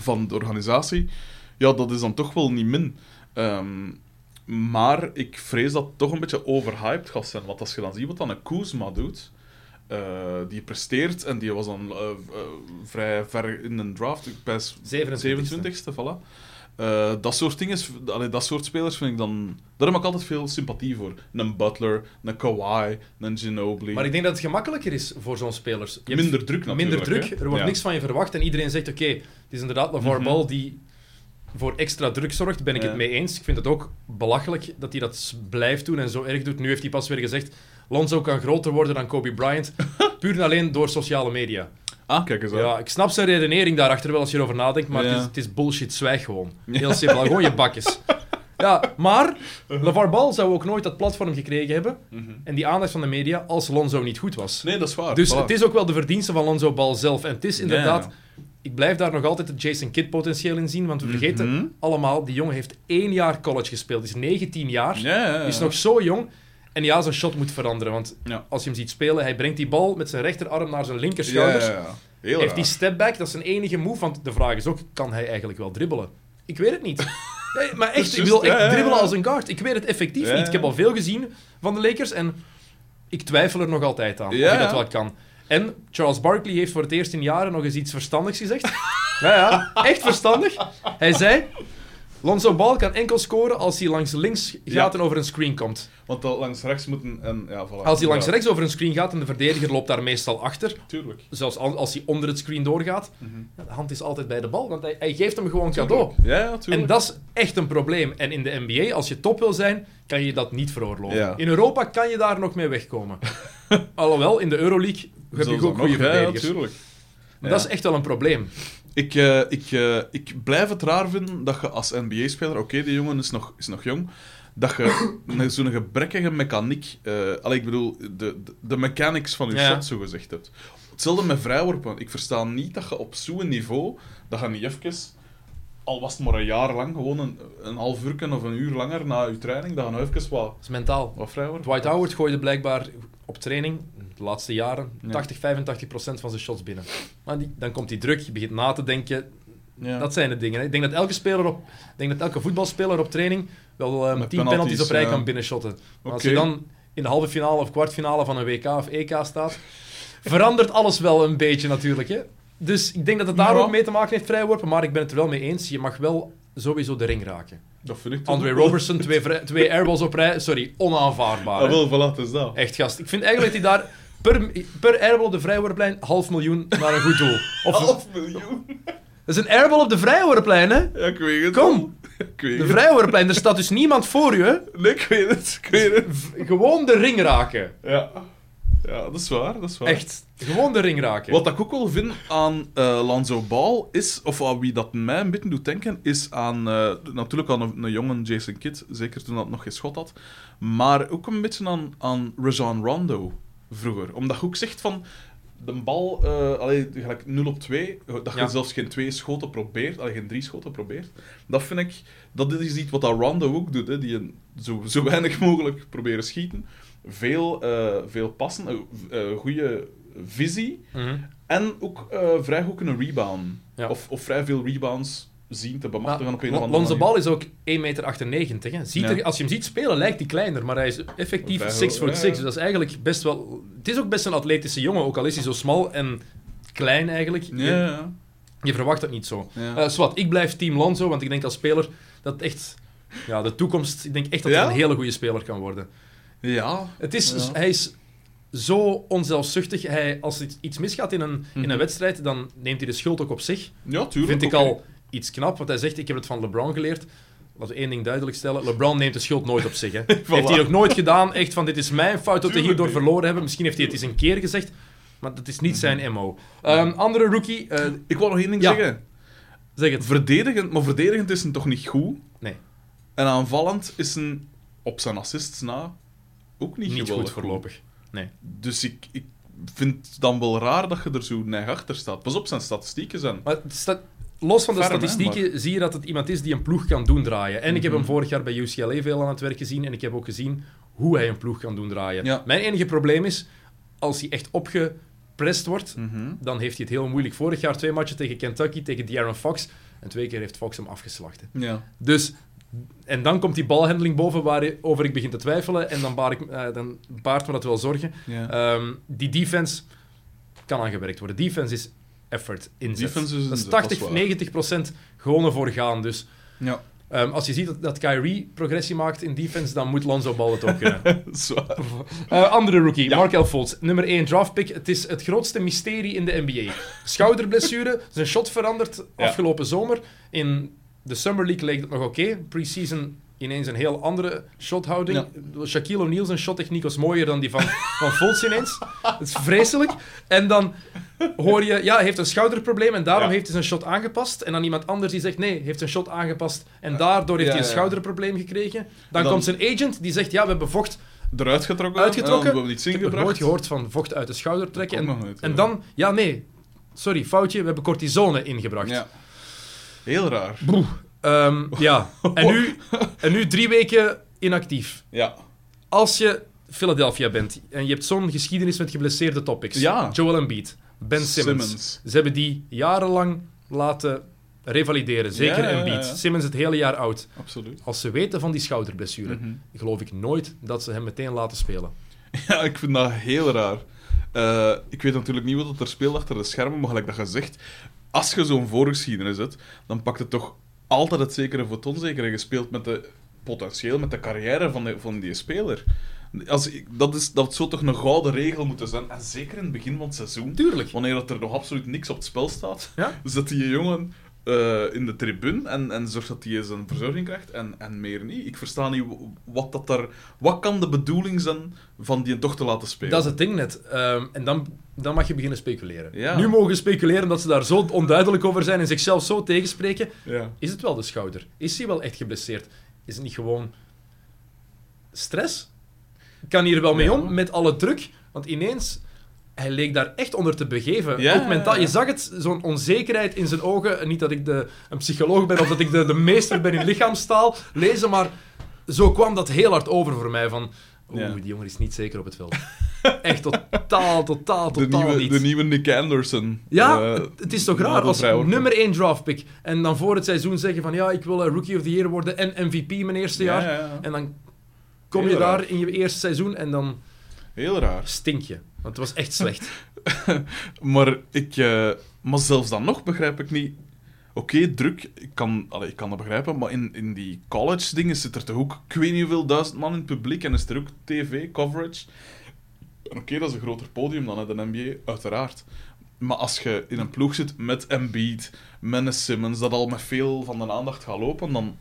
van de organisatie, ja, dat is dan toch wel niet min. Ehm, maar ik vrees dat het toch een beetje overhyped gaat zijn. Want als je dan ziet wat dan een Kuzma doet, eh, die presteert en die was dan eh, eh, vrij ver in een draft, ik pijs 27e. 27ste, voilà. Eh, dat soort dingen, allee, dat soort spelers vind ik dan... Daar heb ik altijd veel sympathie voor. Een Butler, een Kawhi, een Ginobili. Maar ik denk dat het gemakkelijker is voor zo'n spelers. Je Minder druk natuurlijk. minder druk, hè. er wordt Ja. niks van je verwacht en iedereen zegt, oké, het is inderdaad LeVar Mhm. Ball die voor extra druk zorgt, ben ik Ja. het mee eens. Ik vind het ook belachelijk dat hij dat blijft doen en zo erg doet. Nu heeft hij pas weer gezegd, Lonzo kan groter worden dan Kobe Bryant, puur en alleen door sociale media. Ah, kijk eens aan. Ja, ik snap zijn redenering daarachter wel als je erover nadenkt, maar het, is, het is bullshit, zwijg gewoon. Heel simpel, gewoon je bakjes. Ja, maar LeVar Ball zou ook nooit dat platform gekregen hebben Mhm. en die aandacht van de media als Lonzo niet goed was. Nee, dat is waar. Dus Voilà. het is ook wel de verdienste van Lonzo Ball zelf. En het is inderdaad... Ja. Ik blijf daar nog altijd het Jason Kidd potentieel in zien, want we vergeten Mhm. allemaal, die jongen heeft één jaar college gespeeld. is 19 jaar, Ja, ja, ja. is nog zo jong. En ja, zijn shot moet veranderen, want Ja. als je hem ziet spelen, hij brengt die bal met zijn rechterarm naar zijn linkerschouder. Ja, ja, ja. Heel Heeft raar. die stepback, dat is zijn enige move, want de vraag is ook, kan hij eigenlijk wel dribbelen? Ik weet het niet. Nee, maar echt, ik wil echt dribbelen als een guard. Ik weet het effectief niet. Ik heb al veel gezien van de Lakers en ik twijfel er nog altijd aan of hij dat wel kan. En Charles Barkley heeft voor het eerst in jaren nog eens iets verstandigs gezegd. ja, ja, echt verstandig. Hij zei, Lonzo Ball kan enkel scoren als hij langs links gaat Ja. en over een screen komt. Want langs rechts moeten... En, ja, voilà. Als hij langs Ja, rechts over een screen gaat en de verdediger loopt daar meestal achter, Tuurlijk. zelfs al- als hij onder het screen doorgaat, Mhm. de hand is altijd bij de bal, want hij, hij geeft hem gewoon cadeau. Ja, tuurlijk. En dat is echt een probleem. En in de NBA, als je top wil zijn, kan je dat niet veroorloven. In Europa kan je daar nog mee wegkomen. Alhoewel, in de Euroleague heb je ook goede nog, ja, verdedigers. tuurlijk. maar dat is echt wel een probleem. Ik, eh, ik, eh, ik blijf het raar vinden dat je als NBA-speler, oké, die jongen is nog, is nog jong, dat je zo'n gebrekkige mechaniek, allee, ik bedoel, de, de, de mechanics van je Ja. shot zo gezegd hebt. Hetzelfde met vrijworpen. Ik versta niet dat je op zo'n niveau, dat je niet even, al was het maar een jaar lang, gewoon een, een half uur of een uur langer na je training, dat je nou even wat, Dat is mentaal. wat vrijworpen. Dwight Howard gooide blijkbaar op training, de laatste jaren, Ja. 80, 85 procent van zijn shots binnen. Maar die, dan komt die druk, je begint na te denken. Ja. Dat zijn de dingen. hè. Ik denk dat elke, speler op, ik denk dat elke voetbalspeler op training wel eh, Met 10 penalties, penalties, op rij kan binnenshotten. Maar als je dan in de halve finale of kwartfinale van een WK of EK staat, verandert alles wel een beetje natuurlijk. Hè? Dus ik denk dat het daar ook mee te maken heeft, vrijworpen. Maar ik ben het er wel mee eens. Je mag wel sowieso de ring raken. Dat vind ik toch wel- Robertson, twee, twee airballs op rij. Sorry, onaanvaardbaar. Ah, hè. wel, voilà, het is dat. Echt gast. Ik vind eigenlijk dat hij daar per, per airball op de vrijworplijn half miljoen naar een goed doel. Of, Half miljoen. dat is een airball op de vrijworplijn, hè? Ja, ik weet het. Kom. Ik weet De het. vrijworplijn, er staat dus niemand voor je. Nee, ik weet het. Ik weet het. V- Gewoon de ring raken. Ja. Ja, dat is waar, dat is waar. Echt. Gewoon de ring raken. Wat ik ook wel vind aan eh Lanzo Ball is, of aan wie dat mij een beetje doet denken, is aan eh, natuurlijk aan een, een jonge Jason Kidd, zeker toen dat nog geen schot had, maar ook een beetje aan, aan Rajon Rondo vroeger. Omdat je ook zegt van de bal, eh allee, gelijk 0 op 2, dat je Ja. zelfs geen twee schoten probeert, allee, geen drie schoten probeert, dat vind ik, dat is iets wat dat Rondo ook doet, hè, die een, zo, zo weinig mogelijk proberen schieten. Veel, eh, veel passen, eh, goede visie. Mhm. En ook eh, vrij goed kunnen rebounden. Ja. Of, of vrij veel rebounds zien te Maar bemachtigen op een of Lon- andere Lonzo manier. Ball is ook 1,98 meter. Hè. Ziet Ja. er, als je hem ziet spelen, lijkt hij kleiner, maar hij is effectief Vrij 6 hoog, foot ja, 6. ja. Dus dat is eigenlijk best wel... Het is ook best een atletische jongen, ook al is hij zo smal en klein eigenlijk. Ja, ja. Je verwacht dat niet zo. Ja. Eh, Swat, ik blijf team Lonzo, want ik denk als speler dat echt... Ja, de toekomst... Ik denk echt dat hij een hele goede speler kan worden. Ja. Het is, Ja. Hij is zo onzelfzuchtig. Hij, als er iets- misgaat in een, in Mhm. een wedstrijd, dan neemt hij de schuld ook op zich. Ja, tuurlijk. Vind ik al iets knap, want hij zegt, ik heb het van LeBron geleerd. Laten we één ding duidelijk stellen. LeBron neemt de schuld nooit op zich. Hè. Heeft hij nog nooit gedaan, echt van, dit is mijn fout dat we hierdoor verloren hebben. Misschien heeft hij het eens een keer gezegd, maar dat is niet zijn MO. Ehm, andere rookie, eh, Ik wou nog één ding Ja. zeggen. zeg het. Verdedigend, maar verdedigend is een toch niet goed. Nee, En aanvallend is een op zijn assists na ook niet, niet geweldig goed voorlopig. Nee. Dus ik, ik vind het dan wel raar dat je er zo neig achter staat. Pas op, zijn statistieken zijn. Maar sta- los van de Ferm, hè, statistieken zie je dat het iemand is die een ploeg kan doen draaien. En ik heb Mhm. hem vorig jaar bij UCLA veel aan het werk gezien en ik heb ook gezien hoe hij een ploeg kan doen draaien. Ja. Mijn enige probleem is, als hij echt opgeprest wordt, Mhm. dan heeft hij het heel moeilijk. Vorig jaar twee matchen tegen Kentucky, tegen De'Aaron Fox. En twee keer heeft Fox hem afgeslacht. hè. Ja. Dus, en dan komt die balhandeling boven waarover ik begin te twijfelen. En dan, baar ik, eh, dan baart me dat wel zorgen. Ehm, die defense kan aangewerkt worden. Defense is effort, inzet. Defense is dat is inzet, dat is 80, waar. 90 procent gewoon ervoor gaan. Dus ja. ehm, als je ziet dat, dat Kyrie progressie maakt in defense, dan moet Lonzo Ball het ook kunnen. Zwaar. Eh, andere rookie, Ja. Markel Fultz, nummer 1 draftpick. Het is het grootste mysterie in de NBA. Schouderblessure, zijn shot veranderd Ja. afgelopen zomer. In de Summer League leek het nog oké. Pre-season ineens een heel andere shothouding. Shaquille O'Neal zijn shottechniek was mooier dan die van, van Fultz ineens. Het is vreselijk. En dan hoor je, ja, hij heeft een schouderprobleem en daarom Ja. heeft hij zijn shot aangepast. En dan iemand anders die zegt, nee, hij heeft zijn shot aangepast en daardoor heeft Ja, hij een schouderprobleem gekregen. Dan, Dan- komt zijn agent, die zegt, ja, we hebben vocht Eruit getrokken. Uitgetrokken? We iets ik heb nooit gehoord van vocht uit de schouder trekken. En, en dan, ja, nee, sorry, foutje, we hebben cortisone ingebracht. Heel raar. Ehm, ja. En, nu, en nu drie weken inactief. Ja. Als je Philadelphia bent en je hebt zo'n geschiedenis met geblesseerde topics, Ja. Joel Embiid, Ben Simmons, Simmons. ze hebben die jarenlang laten revalideren, zeker Ja, ja, ja, Embiid. ja. Simmons het hele jaar oud. Absoluut. Als ze weten van die schouderblessure, Mhm. geloof ik nooit dat ze hem meteen laten spelen. Ja, ik vind dat heel raar. Eh, ik weet natuurlijk niet wat er speelt achter de schermen, maar gelijk dat je zegt, als je zo'n voorgeschiedenis hebt, dan pakt het toch altijd het zekere voor het onzekere gespeeld met de potentieel, met de carrière van, de, van die speler. Als, dat, is, dat zou toch een gouden regel moeten zijn, en zeker in het begin van het seizoen, Tuurlijk. wanneer dat er nog absoluut niks op het spel staat, Ja? zet die jongen eh, in de tribune en, en zorgt dat hij zijn verzorging krijgt en, en meer niet. Ik versta niet wat dat daar... Wat kan de bedoeling zijn van die toch te laten spelen? Dat is het ding net. Ehm, en dan, dan mag je beginnen speculeren. Ja. Nu mogen we speculeren dat ze daar zo onduidelijk over zijn en zichzelf zo tegenspreken. Ja. Is het wel de schouder? Is hij wel echt geblesseerd? Is het niet gewoon stress? Kan hij er wel mee Ja. om met alle druk? Want ineens, hij leek daar echt onder te begeven. Ja, Ook mentaal. Je zag het, zo'n onzekerheid in zijn ogen. Niet dat ik de, een psycholoog ben of dat ik de, de meester ben in lichaamstaal lezen, maar zo kwam dat heel hard over voor mij. Van, oeh, Ja. die jongen is niet zeker op het veld. Echt totaal, totaal, De totaal nieuwe, niet. de nieuwe Nick Anderson. Ja, Eh, het, het is toch raar als nummer 1 draftpick en dan voor het seizoen zeggen van ja, ik wil eh, Rookie of the Year worden en MVP mijn eerste Ja, jaar. ja, ja. En dan kom Heel je daar in je eerste seizoen en dan Heel raar. stink je. Want het was echt slecht. Maar, ik, eh, maar zelfs dan nog begrijp ik niet... Oké, druk, ik kan, allee, ik kan dat begrijpen, maar in, in die college-dingen zit er toch ook ik weet niet hoeveel duizend man in het publiek en is er ook tv-coverage. Oké, dat is een groter podium dan hè, de NBA, uiteraard. Maar als je in een ploeg zit met Embiid, met een Simmons, dat al met veel van de aandacht gaat lopen, dan...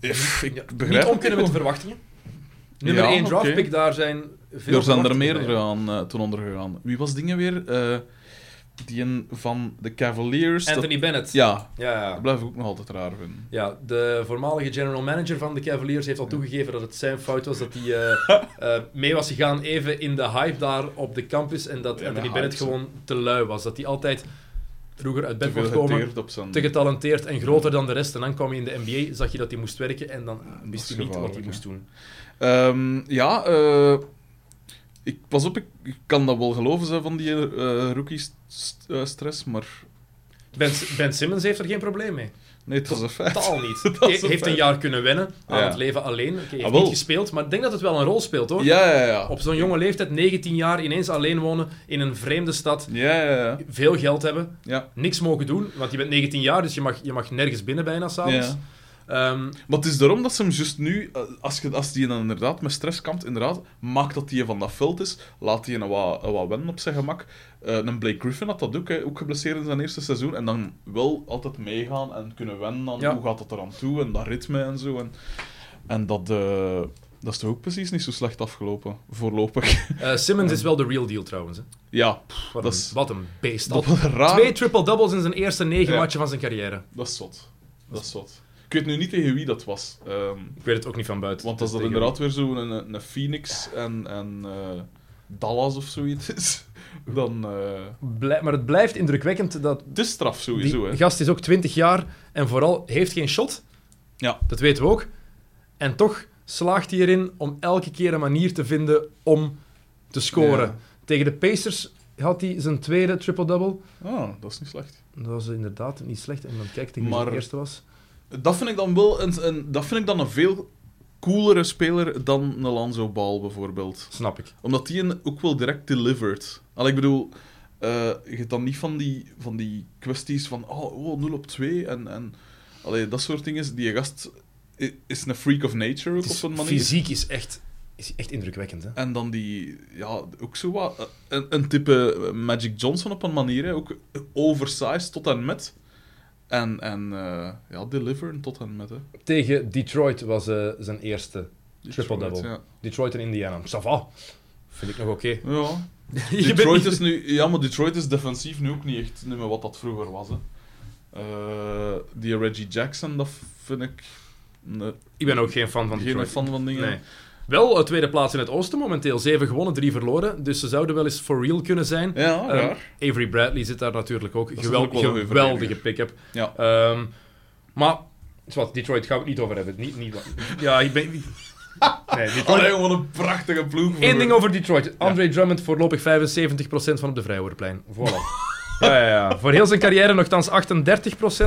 Ik Ja, begrijp niet om het kunnen met verwachtingen. Nummer Ja, 1 oké. draftpick, daar zijn veel Er zijn er meerdere aan eh, toen ondergegaan. Wie was dingen weer? Eh, die een van de Cavaliers. dat- Anthony Bennett. Ja, Ja, dat blijf ik ook nog altijd raar vinden. Ja, de voormalige general manager van de Cavaliers heeft al toegegeven dat het zijn fout was dat hij eh, mee was gegaan even in de hype daar op de campus en dat Ja, Anthony Bennett hype, gewoon te lui was. Dat hij altijd vroeger uit bed mocht komen, zijn... te getalenteerd en groter dan de rest. En dan kwam hij in de NBA, zag je dat hij moest werken en dan wist is hij niet wat hij moest doen. Ehm, ja, eh, ik, pas op, ik, ik kan dat wel geloven van die eh rookie-stress, maar... Ben, ben Simmons heeft er geen probleem mee. Nee, een feit. Totaal niet. Hij heeft een jaar kunnen wennen aan Ja. het leven alleen. Oké, hij heeft Ah, niet gespeeld, maar ik denk dat het wel een rol speelt, hoor. Ja, ja, ja. Op zo'n jonge leeftijd, 19 jaar, ineens alleen wonen in een vreemde stad, Ja, ja, ja. veel geld hebben, ja. niks mogen doen, want je bent 19 jaar, dus je mag, je mag nergens binnen bijna s'avonds. Ja. Ehm, Maar het is daarom dat ze hem juist nu, eh, als, je, als die dan inderdaad met stress kampt, inderdaad, maakt dat hij van dat veld is, laat hij een wat, een wat wennen op zijn gemak. Eh, een Blake Griffin had dat ook, hè, ook geblesseerd in zijn eerste seizoen, en dan wel altijd meegaan en kunnen wennen aan Ja. hoe gaat het eraan toe, en dat ritme en zo. En, en dat, eh, dat is toch ook precies niet zo slecht afgelopen, voorlopig. Simmons is wel de real deal trouwens. Hè. ja, Wat, Dat een, is- wat een beest. dat Al was raar. Twee triple-doubles in zijn eerste negen Ja. matchen van zijn carrière. Dat is zot. Dat is zot. Ik weet nu niet tegen wie dat was. ehm, Ik weet het ook niet van buiten. Want als dat Tegen- inderdaad weer zo een, een Phoenix en, en eh, Dallas of zoiets is, dan... eh Blij- maar het blijft indrukwekkend dat het is straf sowieso, hè. gast is ook 20 jaar en vooral heeft geen shot. Ja. Dat weten we ook. En toch slaagt hij erin om elke keer een manier te vinden om te scoren. Ja. Tegen de Pacers had hij zijn tweede triple-double. Ah, dat is niet slecht. Dat was inderdaad niet slecht. En dan kijk tegen wie Maar- zijn eerste was. Dat vind ik dan wel een, een, dat vind ik dan een veel coolere speler dan een Lonzo Ball, bijvoorbeeld. Snap ik. Omdat die een ook wel direct delivered. Al ik bedoel, eh, je hebt dan niet van die, van die kwesties van oh, oh 0 op 2 en, en allee, dat soort dingen. Die gast is een freak of nature ook is- op een manier. fysiek is echt, is echt indrukwekkend. Hè? En dan die, ja, ook zo wat, eh, een, een type Magic Johnson op een manier, hè. ook oversized tot en met. En, en eh, ja, deliveren tot en met. Hè. Tegen Detroit was eh, zijn eerste Detroit, triple-double. Ja. Detroit en Indiana. Ça va. Vind ik nog oké. ja. Detroit niet- is nu, ja, maar Detroit is defensief nu ook niet echt niet meer wat dat vroeger was. Hè. Eh, die Reggie Jackson, dat vind ik nee, Ik ben ook geen fan van geen Detroit. fan van dingen. Nee. Wel een tweede plaats in het oosten momenteel. Zeven gewonnen, drie verloren. Dus ze zouden wel eens for real kunnen zijn. Ja, raar. Avery Bradley zit daar natuurlijk ook. geweldige pick-up. Ja. Ehm, maar, zwart, Detroit gaan we het niet over hebben. Niet, niet, ja, ik ben... Nee, Detroit... Wat een prachtige ploeg. Eén ding over Detroit. Andre Drummond voorlopig 75% van op de Vrijwoordplein. Voilà. Ja, ja. Voor heel zijn carrière nogthans 38%,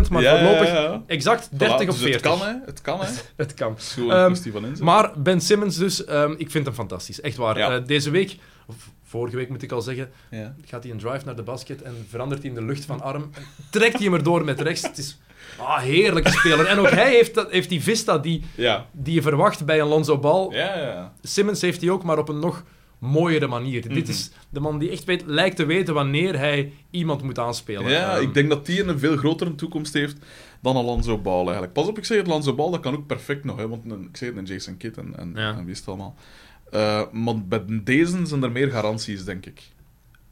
maar Ja, voorlopig ja. exact 30 Voilà, of dus 40. Het kan, hè. Het kan, hè. Het kan. Het is gewoon een Ehm, kwestie van inzet. Maar Ben Simmons dus, ehm, ik vind hem fantastisch. Echt waar. Eh, deze week, of vorige week moet ik al zeggen, Ja. gaat hij een drive naar de basket en verandert hij in de lucht van arm. Trekt hij hem erdoor met rechts. Het is ah, heerlijke speler. En ook hij heeft, dat, heeft die vista die, Ja. die je verwacht bij een Lonzo Ball. Ja, ja. Simmons heeft hij ook, maar op een nog mooiere manier. Dit Mhm. is de man die echt weet, lijkt te weten wanneer hij iemand moet aanspelen. Ja, Ehm, ik denk dat die een veel grotere toekomst heeft dan Alonso Ball eigenlijk. Pas op, ik zeg het, Alonso Ball, dat kan ook perfect nog, hè, want een, ik zeg het, een Jason Kidd en, en, Ja. en wie is het allemaal. Eh, maar bij deze zijn er meer garanties, denk ik.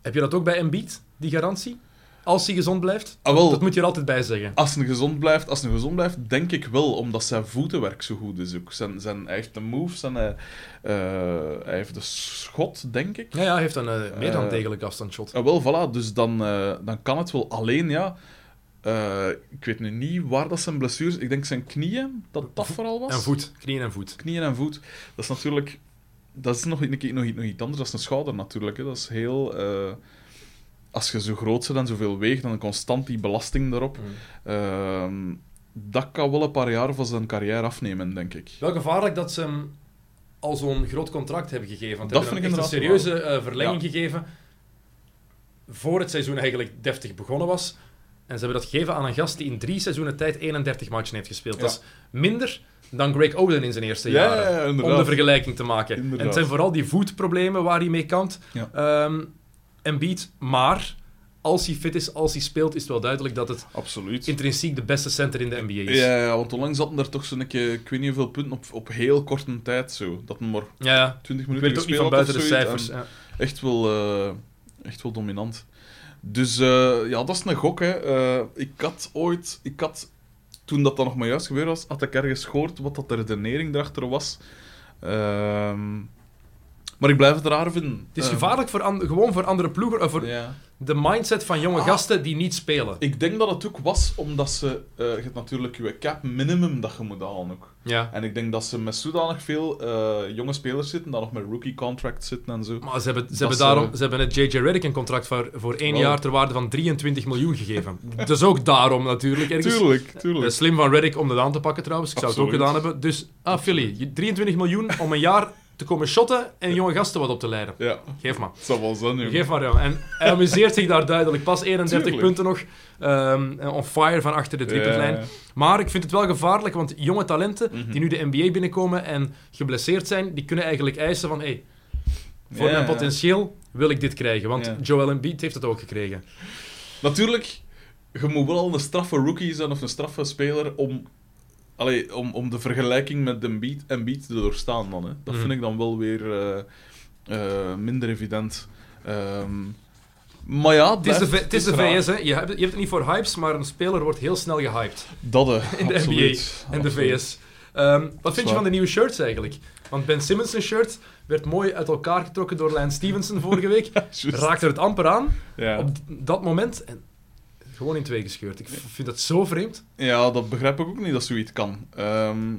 Heb je dat ook bij Embiid, die garantie? Als hij gezond blijft? Ah, wel, Dat moet je er altijd bij zeggen. als hij gezond blijft, als hij gezond blijft, denk ik wel, omdat zijn voetenwerk zo goed is ook. Zijn, zijn, hij heeft de moves en hij, eh, hij heeft de schot, denk ik. Ja, ja hij heeft een eh, meer dan Eh, degelijk afstandsshot. Ah, wel, voilà, dus dan, eh, dan kan het wel. Alleen, ja, eh, ik weet nu niet waar dat zijn blessures... Ik denk zijn knieën, dat dat vooral was. En voet, knieën en voet. Knieën en voet. Dat is natuurlijk... Dat is nog, nog, nog, nog iets anders. Dat is een schouder natuurlijk. Hè. Dat is heel... eh, als je zo groot bent en zoveel weegt, dan constant die belasting daarop. Ehm, dat kan wel een paar jaar van zijn carrière afnemen, denk ik. Wel gevaarlijk dat ze hem al zo'n groot contract hebben gegeven. Want Dat hebben vind ik een serieuze eh, verlenging Ja. gegeven. Voor het seizoen eigenlijk deftig begonnen was. En ze hebben dat gegeven aan een gast die in drie seizoenen tijd 31 matchen heeft gespeeld. Ja. Dat is minder dan Greg Oden in zijn eerste Ja, jaren. om de vergelijking te maken. En het zijn vooral die voetproblemen waar hij mee kampt. Ja. Embiid, maar als hij fit is, als hij speelt, is het wel duidelijk dat het Absoluut. intrinsiek de beste center in de NBA is. Ja, ja, want onlangs zaten er toch zo'n keer, ik weet niet hoeveel punten op, op heel korte tijd zo. Dat maar Ja, ja. 20 Ik minuten weet het ook niet van buiten de cijfers. Ja. Echt wel, eh, echt wel dominant. Dus eh, ja, dat is een gok. Hè. Eh, ik had ooit, ik had, toen dat dan nog maar juist gebeurd was, had ik ergens gehoord wat dat de redenering erachter was. Ehm, maar ik blijf het raar vinden. Het is Ehm, gevaarlijk voor gewoon voor andere ploegen, eh, voor, Ja. de mindset van jonge Ah. gasten die niet spelen. Ik denk dat het ook was omdat ze... eh, je hebt natuurlijk je cap minimum dat je moet halen ook. Ja. En ik denk dat ze met zodanig veel eh, jonge spelers zitten, dat nog met rookie contracts zitten en zo. Maar ze hebben, ze hebben daarom ze hebben het JJ Redick een contract voor, voor één jaar ter waarde van 23 miljoen gegeven. dus ook daarom natuurlijk. Ergens. Tuurlijk, tuurlijk. Slim van Reddick om dat aan te pakken trouwens. Ik zou het ook gedaan hebben. Dus, ah, Philly, je- 23 miljoen om een jaar te komen shotten en jonge gasten wat op te leiden. Ja, Geef maar. het zal wel zijn, jongen. Geef maar, ja. En hij amuseert zich daar duidelijk. Pas 31 Tuurlijk. punten nog. ehm, on fire van achter de driepuntlijn. Ja, ja. Maar ik vind het wel gevaarlijk, want jonge talenten Mhm. die nu de NBA binnenkomen en geblesseerd zijn, die kunnen eigenlijk eisen van, hey, voor mijn potentieel wil ik dit krijgen. Want. Joel Embiid heeft het ook gekregen. Natuurlijk, je moet wel een straffe rookie zijn of een straffe speler om, allee, om, om de vergelijking met Embiid, Embiid te doorstaan dan. Hè. Dat Mhm. vind ik dan wel weer eh, eh, minder evident. Ehm, maar ja, Het is de, het is de. VS, hè. Je hebt, je hebt het niet voor hypes, maar een speler wordt heel snel gehyped. Dat, hè, In de absoluut. En de. VS. Ehm, wat vind je van de nieuwe shirts eigenlijk? Want Ben Simmons' shirt werd mooi uit elkaar getrokken door Lance Stevenson vorige week. Juist. Raakte het amper aan Ja. op dat moment. En gewoon in twee gescheurd. Ik vind dat zo vreemd. ja, dat begrijp ik ook niet dat zoiets kan. Ehm,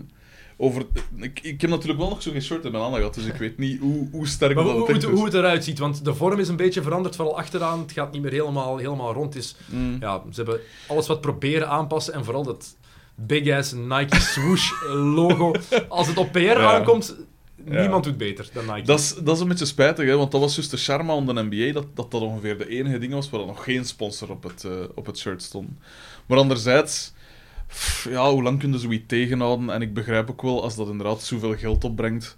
over, ik, ik heb natuurlijk wel nog zo geen shirt in mijn handen gehad, dus ik weet niet hoe, hoe sterk Maar dat hoe, het hoe, hoe het eruit ziet, want de vorm is een beetje veranderd, vooral achteraan. Het gaat niet meer helemaal, helemaal rond. Is, Mm. ja, ze hebben alles wat proberen aanpassen en vooral dat big-ass Nike swoosh logo. Als het op PR Ja. aankomt, Ja. niemand doet beter dan Nike. Dat is, dat is een beetje spijtig, hè, want dat was juist de charme aan de NBA, dat, dat dat ongeveer de enige ding was waar er nog geen sponsor op het, eh, op het shirt stond. Maar anderzijds, pff, ja, hoe lang kun je zoiets tegenhouden? En ik begrijp ook wel, als dat inderdaad zoveel geld opbrengt...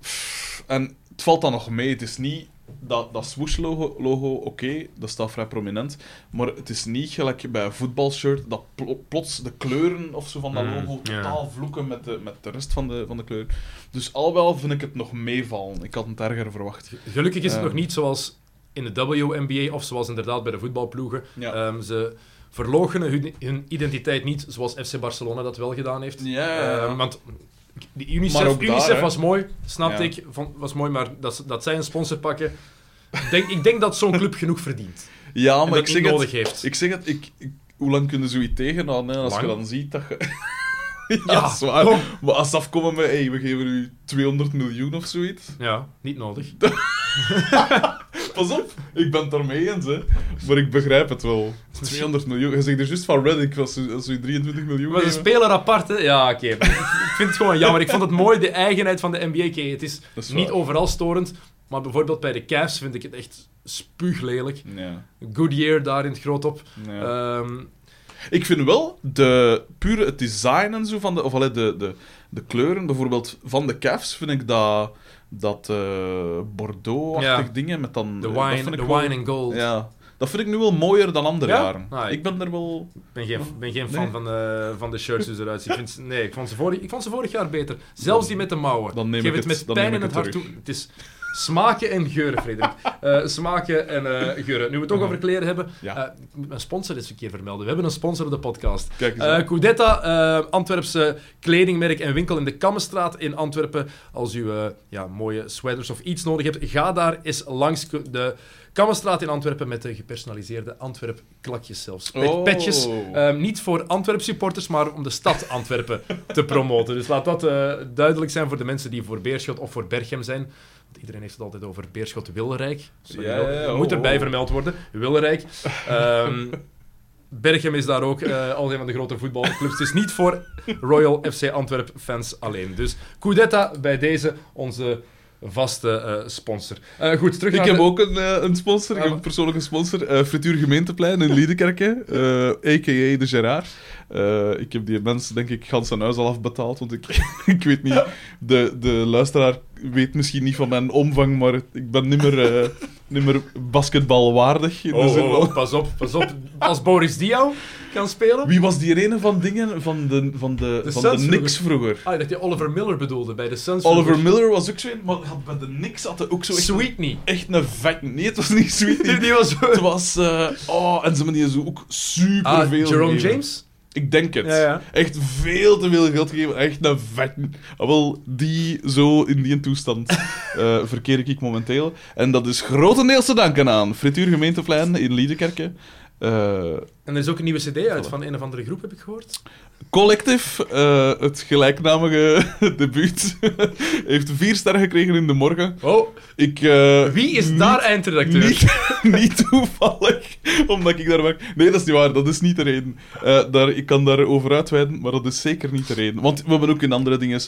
Pff, En het valt dan nog mee, het is niet... Dat, dat swoosh-logo, logo, oké, dat staat vrij prominent, maar het is niet gelijk bij een voetbalshirt dat pl- plots de kleuren of zo van dat Mm, logo totaal vloeken met de, met de rest van de, van de kleur. Dus al wel vind ik het nog meevallen. Ik had het erger verwacht. Gelukkig is het Ehm. nog niet zoals in de WNBA of zoals inderdaad bij de voetbalploegen. Ja. Ehm, ze verloochenen hun, hun identiteit niet zoals FC Barcelona dat wel gedaan heeft. Ja, ja, ja. Ehm, want die Maar UNICEF, daar, was mooi, snapte Ja. ik, vond, was mooi, maar dat, dat zij een sponsor pakken... Denk, ik denk dat zo'n club genoeg verdient. Ja, maar dat ik zeg, nodig het, heeft. ik zeg het, ik, ik- hoe lang kunnen ze zoiets tegenhouden? Hè? Als je dan ziet dat je... ja, Ja, zwaar. kom. Maar als ze afkomen met, hey, we geven u 200 miljoen of zoiets. Ja, niet nodig. Pas op, ik ben het daarmee eens, hè. Maar ik begrijp het wel. 200 miljoen. Je zegt er juist van Reddick, als ze, u 23 miljoen Maar geven. speler apart, hè? Ja, oké. ik, vind het gewoon jammer. Ik vond het mooi, de eigenheid van de NBA. Het is, niet overal storend, maar bijvoorbeeld bij de Cavs vind ik het echt spuuglelijk. Ja. Goodyear daar in het groot op. ja. Ehm, Ik vind wel de pure het design en zo van de, of allee, de, de, de kleuren, bijvoorbeeld van de Cavs, vind ik dat, dat eh, Bordeaux-achtig Ja. dingen met dan. de eh, dat wine, de wine and gold. Ja, dat vind ik nu wel mooier dan andere Ja? jaren. Ah, ik- ben er wel. Ik ben geen, ben geen fan Nee. van, de, van de shirts ze eruit zien. Ik vind, nee, ik vond, ze vorig, ik vond ze vorig jaar beter. Zelfs die met de mouwen. Dan neem Geef ik het het- met pijn in het hart toe. Het is smaken en geuren, Frederik. Eh, smaken en eh, geuren. Nu we het toch Mhm. over kleren hebben. Ja. eh, ik moet mijn sponsor eens een keer vermelden. We hebben een sponsor op de podcast. Kijk eens. Eh. Coudetta, eh, Antwerpse kledingmerk en winkel in de Kammenstraat in Antwerpen. Als u eh, ja, mooie sweaters of iets nodig hebt, ga daar eens langs de Kammenstraat in Antwerpen met de gepersonaliseerde Antwerp klakjes zelfs. Pet- Oh. Petjes. Eh, niet voor Antwerp supporters, maar om de stad Antwerpen te promoten. Dus laat dat eh, duidelijk zijn voor de mensen die voor Beerschot of voor Berchem zijn. Iedereen heeft het altijd over Beerschot Wilrijk. Sorry, Ja, ja, ja. Moet Oh, erbij oh. vermeld worden. Wilrijk. Berchem is daar ook eh, als een van de grote voetbalclubs. Het is niet voor Royal FC Antwerp fans alleen. Dus Coudetta bij deze onze vaste eh, sponsor. Eh, goed, terug Ik naar heb de- ook een, eh, een sponsor, ik heb Ah, een persoonlijke sponsor. Frituur Gemeenteplein in Liedekerke, a.k.a. de Gerard. Ik heb die mensen, denk ik, gans zijn huis al afbetaald, want ik, ik weet niet... De, de luisteraar weet misschien niet van mijn omvang, maar ik ben niet meer, niet meer basketbalwaardig. In de Oh, zin oh, van- oh, pas op, pas op. Als Boris Diaw kan spelen... Wie was die ene van dingen van de, van de, De van de Knicks vroeger? Ah, dacht je Oliver Miller bedoelde bij de Suns. Oliver vroeger. Miller was ook zo een, maar had bij de Knicks had hij ook zo echt, Sweetney. echt een vet... Nee, het was niet sweet. Die, was... Het was... eh, oh, en ze hebben die zo ook super Ah, veel Jerome gegeven. James? Ik denk het. Ja, ja. Echt veel te veel geld gegeven. Echt een vet. Ah, Wel, die zo in die toestand eh, verkeer ik momenteel. En dat is grotendeels te danken aan Frituur Gemeenteplein in Liedekerke. Eh, En er is ook een nieuwe cd uit van een of andere groep, heb ik gehoord. Collective, eh, het gelijknamige debuut, heeft vier sterren gekregen in de morgen. Oh, Ik, eh, wie is niet- daar eindredacteur? Niet, niet toevallig, omdat ik daar werk. Nee, dat is niet waar, dat is niet de reden. Eh, daar, ik kan daar over uitweiden, maar dat is zeker niet de reden. Want we hebben ook in andere dingen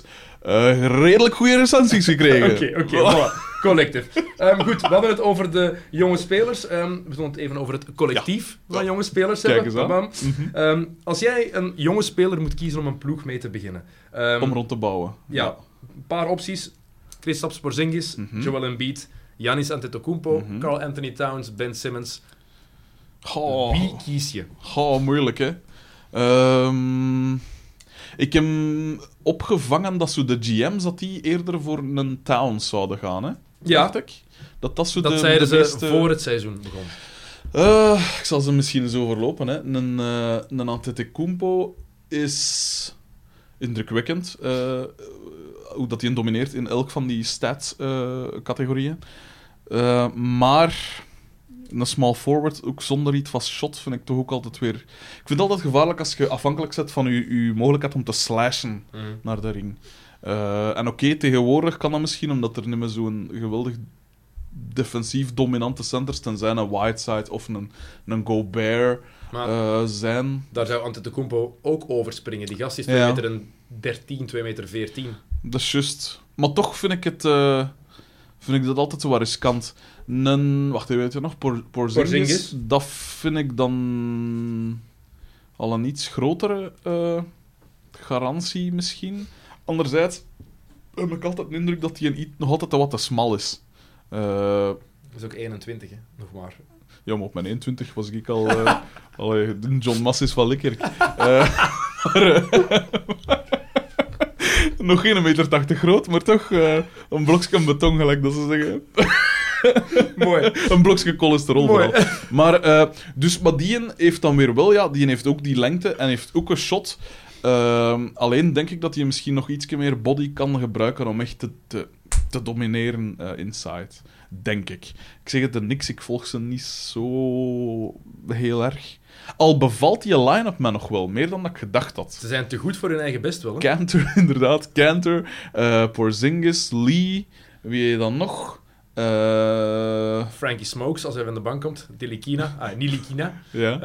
eh, redelijk goede recensies gekregen. Oké, oké, voilà. Collectief. Ehm, goed, we hadden het over de jonge spelers. Ehm, we zullen het even over het collectief van jonge spelers Kijk hebben. eens bam. Ehm, als jij een jonge speler moet kiezen om een ploeg mee te beginnen. ehm, Om rond te bouwen. ja, een paar opties. Kristaps Porzingis, Mhm. Joel Embiid, Giannis Antetokounmpo, Mhm. Carl Anthony Towns, Ben Simmons. Goh. Wie kies je? Goh, moeilijk, hè. Ehm, ik heb opgevangen dat zo de GM's dat die eerder voor een Towns zouden gaan, hè. Ja. Dacht ik. Dat dat zo Dat de, zeiden de ze voor het seizoen begon. Eh, ik zal ze misschien eens overlopen. Hè. Een, eh een Antetokounmpo is indrukwekkend. eh, hoe dat hij domineert in elk van die stats-categorieën. Maar een small forward, ook zonder iets van shot, vind ik toch ook altijd weer... Ik vind het altijd gevaarlijk als je afhankelijk zet van je, je mogelijkheid om te slashen naar de ring. En oké, tegenwoordig kan dat misschien, omdat er niet meer zo'n geweldig defensief dominante centers, tenzij een Whiteside of een, een Gobert eh, zijn. daar zou Antetokounmpo ook overspringen. Die gast is 2 Ja. meter en 13, 2 meter 14. Dat is juist. Maar toch vind ik het... eh, vind ik dat altijd zo riskant. Een... Wacht even, weet je nog? Por, Porzingis, Porzingis. Dat vind ik dan... Al een iets grotere eh, garantie misschien. Anderzijds heb ik altijd de indruk dat hij nog altijd wat te smal is. Eh, Dat is ook 21, hè? nog maar. Ja, maar op mijn 21 was ik al... eh allee, John Mass is van lekker. Eh, maar, nog geen meter 80 groot, maar toch een blokje beton, gelijk dat ze zeggen. Mooi. een blokje cholesterol Mooi. vooral. Maar, dus, maar die heeft dan weer wel, ja, die heeft ook die lengte en heeft ook een shot. Ehm, alleen denk ik dat hij misschien nog iets meer body kan gebruiken om echt te, te, te domineren eh, inside. Denk ik. Ik zeg het er niks, ik volg ze niet zo heel erg. Al bevalt die line-up me nog wel, meer dan dat ik gedacht had. Ze zijn te goed voor hun eigen best wel. Hè? Cantor, inderdaad. Cantor, eh Porzingis, Lee. Wie dan nog? Eh, Frankie Smokes, als hij van de bank komt. Dilikina. Ah, Nilikina. ja.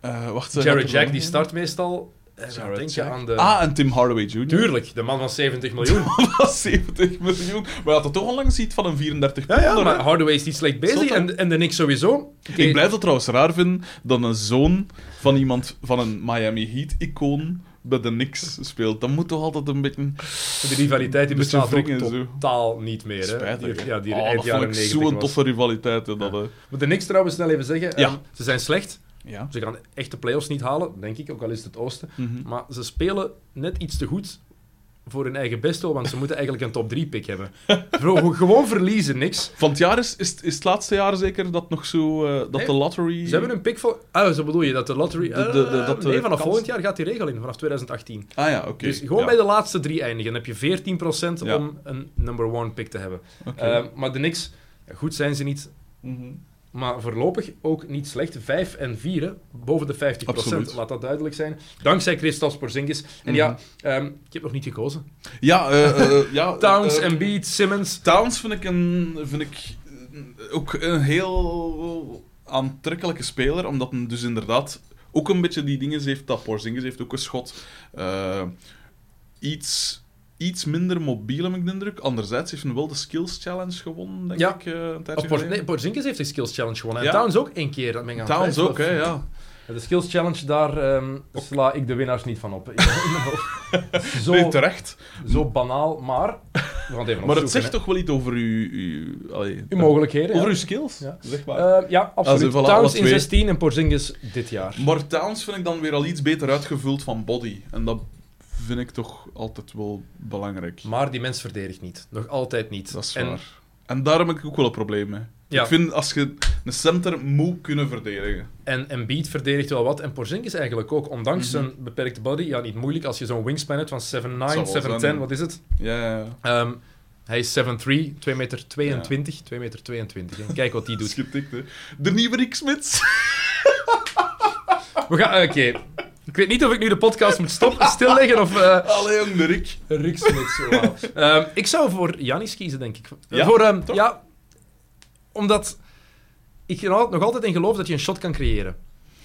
Eh, wacht, Jared Jack, die start meestal. En dan denk je Jack. aan de... Ah, en Tim Hardaway Jr. Tuurlijk, de man van 70 miljoen. Dat was 70 miljoen. Maar je had er toch onlangs iets van een 34 Ja, ja, maar? Hardaway is niet slecht bezig en, en de Knicks sowieso. Ik blijf het trouwens raar vinden dat een zoon van iemand van een Miami Heat-icoon bij de Knicks speelt. Dat moet toch altijd een beetje... De rivaliteit die bestaat ook wringen, zo. totaal niet meer. Hè? Spijtig. Die, ja, die oh, dat jaren vond ik 90 zo'n toffe rivaliteit. hè, Dat, eh. Moet de Knicks trouwens snel even zeggen. Ja. ehm, ze zijn slecht. Ja. Ze gaan echt de playoffs niet halen, denk ik, ook al is het het oosten. Mhm. Maar ze spelen net iets te goed voor hun eigen bestel, want ze moeten eigenlijk een top 3 pick hebben. Bro, gewoon verliezen, niks. Van het jaar is, is, is het laatste jaar zeker dat nog zo... eh, dat Nee, de lottery... Ze hebben een pick van... Ah, zo bedoel je, dat de lottery... De- de- de- dat nee, vanaf kans- volgend jaar gaat die regel in, vanaf 2018. Ah ja, oké. Dus gewoon ja. bij de laatste drie eindigen. Dan heb je 14% Ja. om een number one pick te hebben. Eh, maar de Knicks, goed zijn ze niet, Mhm. Maar voorlopig ook niet slecht. 5 en 4, hè, boven de 50%. Absoluut. Laat dat duidelijk zijn. Dankzij Christophe Porzingis. En Mhm. ja, ehm, ik heb nog niet gekozen. Ja, eh, eh, ja... Towns, eh, Embiid, Simmons. Towns vind ik, een, vind ik eh, ook een heel aantrekkelijke speler, omdat hij dus inderdaad ook een beetje die dingen heeft dat Porzingis heeft ook een schot. Eh, iets, iets minder mobiel, heb ik de indruk. Anderzijds heeft hij wel de Skills Challenge gewonnen, denk Ja. ik, een Of tijdje Por- geleden. nee, Porzingis heeft de Skills Challenge gewonnen. En Ja. Towns ook één keer. Aan Towns ook, hè, ja. De Skills Challenge, daar ehm, sla ik de winnaars niet van op. zo, Nee, terecht. zo banaal, maar... We gaan het even Maar het zegt hè. toch wel iets over uw... uw, allee, Uw mogelijkheden, Over ja. uw skills, Ja. zeg maar. Eh, ja, absoluut. voilà, alle Towns in twee. 16 en Porzingis dit jaar. Maar Towns vind ik dan weer al iets beter uitgevuld van body. En dat vind ik toch altijd wel belangrijk. Maar die mens verdedigt niet. Nog altijd niet. Dat is en waar. En daar heb ik ook wel een probleem mee. Ja. Ik vind als je een center moet kunnen verdedigen. En Embiid verdedigt wel wat. En Porzingis eigenlijk ook. Ondanks zijn beperkte body. Ja, niet moeilijk als je zo'n wingspan hebt van 7'9, Zal wel 7'10. zijn. Wat is het? Ja, ja. Ehm, hij is 7'3, 2 meter 22. 2 meter 22. En kijk wat die doet. Hè. De nieuwe Rick Smits. We gaan... Oké. Ik weet niet of ik nu de podcast moet stoppen, stilleggen of... eh Allee, jong, de Rick. Rick Smits, wauw. Ehm, ik zou voor Janis kiezen, denk ik. Ja, voor, ehm, ja, omdat ik er nog altijd in geloof dat je een shot kan creëren.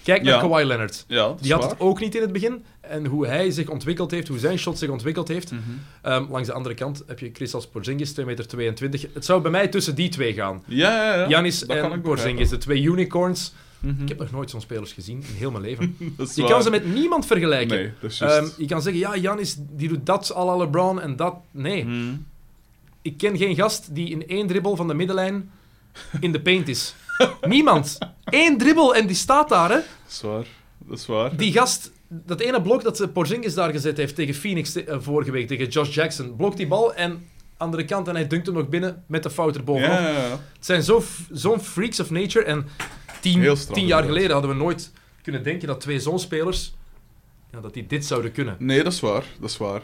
Kijk naar Ja. Kawhi Leonard. Ja, Die had waar. het ook niet in het begin. En hoe hij zich ontwikkeld heeft, hoe zijn shot zich ontwikkeld heeft. Mhm. Ehm, langs de andere kant heb je Christos Porzingis, 2,22 meter. 22. Het zou bij mij tussen die twee gaan. Ja, ja, ja. Janis en Porzingis, de twee unicorns. Mhm. Ik heb nog nooit zo'n spelers gezien in heel mijn leven. Je kan ze met niemand vergelijken. Nee. Ehm, je kan zeggen, ja, Janis die doet dat à la LeBron en dat. Nee. Mhm. Ik ken geen gast die in één dribbel van de middenlijn in de paint is. Niemand. Eén dribbel en die staat daar, hè. Dat is waar. Dat is waar. Die gast, dat ene blok dat ze Porzingis daar gezet heeft tegen Phoenix te- eh, vorige week, tegen Josh Jackson, blokt die bal en andere kant en hij dunkt hem nog binnen met de fout erbovenop. Ja, ja, ja. Het zijn zo zo'n freaks of nature en tien, straf, tien jaar geleden hadden we nooit kunnen denken dat twee zo'n spelers, ja, dat die dit zouden kunnen. Nee, dat is waar. Dat is waar.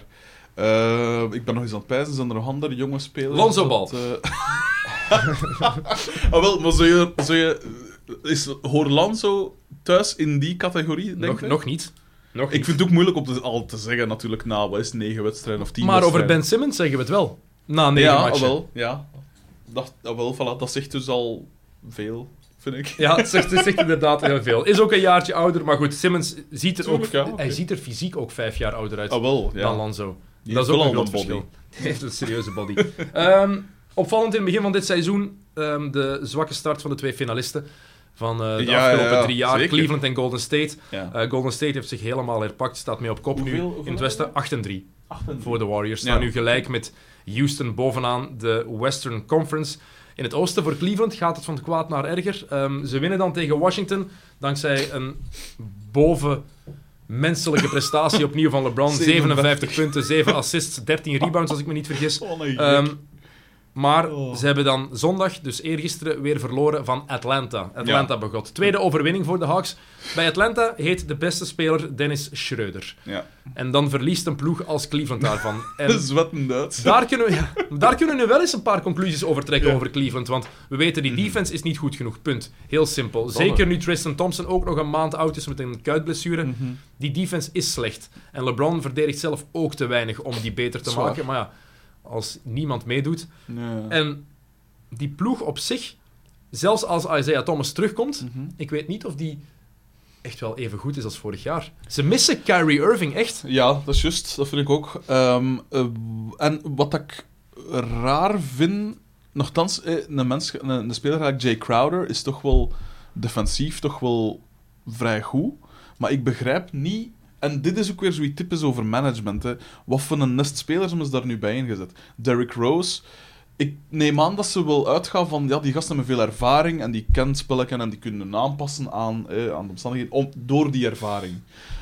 Eh, ik ben nog eens aan het pijzen. Zijn er nog andere jonge spelers? Lonzo Ball. eh, ah, wel, maar zou je... Zou je is, hoort Lonzo thuis in die categorie, denk Nog, nog niet. Nog Ik niet. vind het ook moeilijk om te, al te zeggen, natuurlijk, na wat is negen wedstrijden of tien maar over. Ben Simmons zeggen we het wel. Na negen ja, matchen. ah, wel, ja. Dat, ah, wel, voilà, dat zegt dus al veel, vind ik. Ja, het zegt, het zegt inderdaad heel veel. Is ook een jaartje ouder, maar goed, Simmons ziet er Tuurlijk, ook... ja. Hij ziet er fysiek ook vijf jaar ouder uit Ah, wel, ja. dan Lonzo. Die dat is ook een groot verschil. Hij heeft een serieuze body. Ehm, opvallend in het begin van dit seizoen ehm, de zwakke start van de twee finalisten van eh, de Ja, afgelopen ja, ja, drie jaar, zeker. Cleveland en Golden State. Eh, Golden State heeft zich helemaal herpakt, staat mee op kop nu Hoeveel- in het westen. 8 en 3 Acht voor de Warriors. Staan nu gelijk met Houston bovenaan de Western Conference. In het oosten voor Cleveland gaat het van het kwaad naar erger. Ehm, ze winnen dan tegen Washington dankzij een bovenmenselijke prestatie opnieuw van LeBron. 57 punten, 7 assists, 13 rebounds als ik me niet vergis. Oh, Ehm. Maar Oh. ze hebben dan zondag, dus eergisteren, weer verloren van Atlanta. Atlanta begot. Tweede overwinning voor de Hawks. Bij Atlanta heet de beste speler Dennis Schreuder. ja. En dan verliest een ploeg als Cleveland daarvan. En Zwetten Duits. daar kunnen, we, ja, daar kunnen we nu wel eens een paar conclusies over trekken Ja. over Cleveland. Want we weten, die defense is niet goed genoeg. Punt. Heel simpel. Zeker nu Tristan Thompson ook nog een maand oud is met een kuitblessure. Mhm. Die defense is slecht. En LeBron verdedigt zelf ook te weinig om die beter te Zwaar. maken. Maar ja, als niemand meedoet... En die ploeg op zich, zelfs als Isaiah Thomas terugkomt, Mhm. ik weet niet of die echt wel even goed is als vorig jaar. Ze missen Kyrie Irving echt. Ja, dat is juist. Dat vind ik ook. Ehm, eh, en wat ik raar vind... Nogthans, eh, een, mens, een, een speler like Jay Crowder is toch wel defensief toch wel vrij goed. Maar ik begrijp niet... En dit is ook weer zoiets typisch over management. Hè. Wat voor een nest spelers hebben ze daar nu bij ingezet? Derrick Rose... Ik neem aan dat ze wel uitgaan van... Ja, die gasten hebben veel ervaring en die kennen spellen en die kunnen aanpassen aan, eh, aan de omstandigheden om, door die ervaring.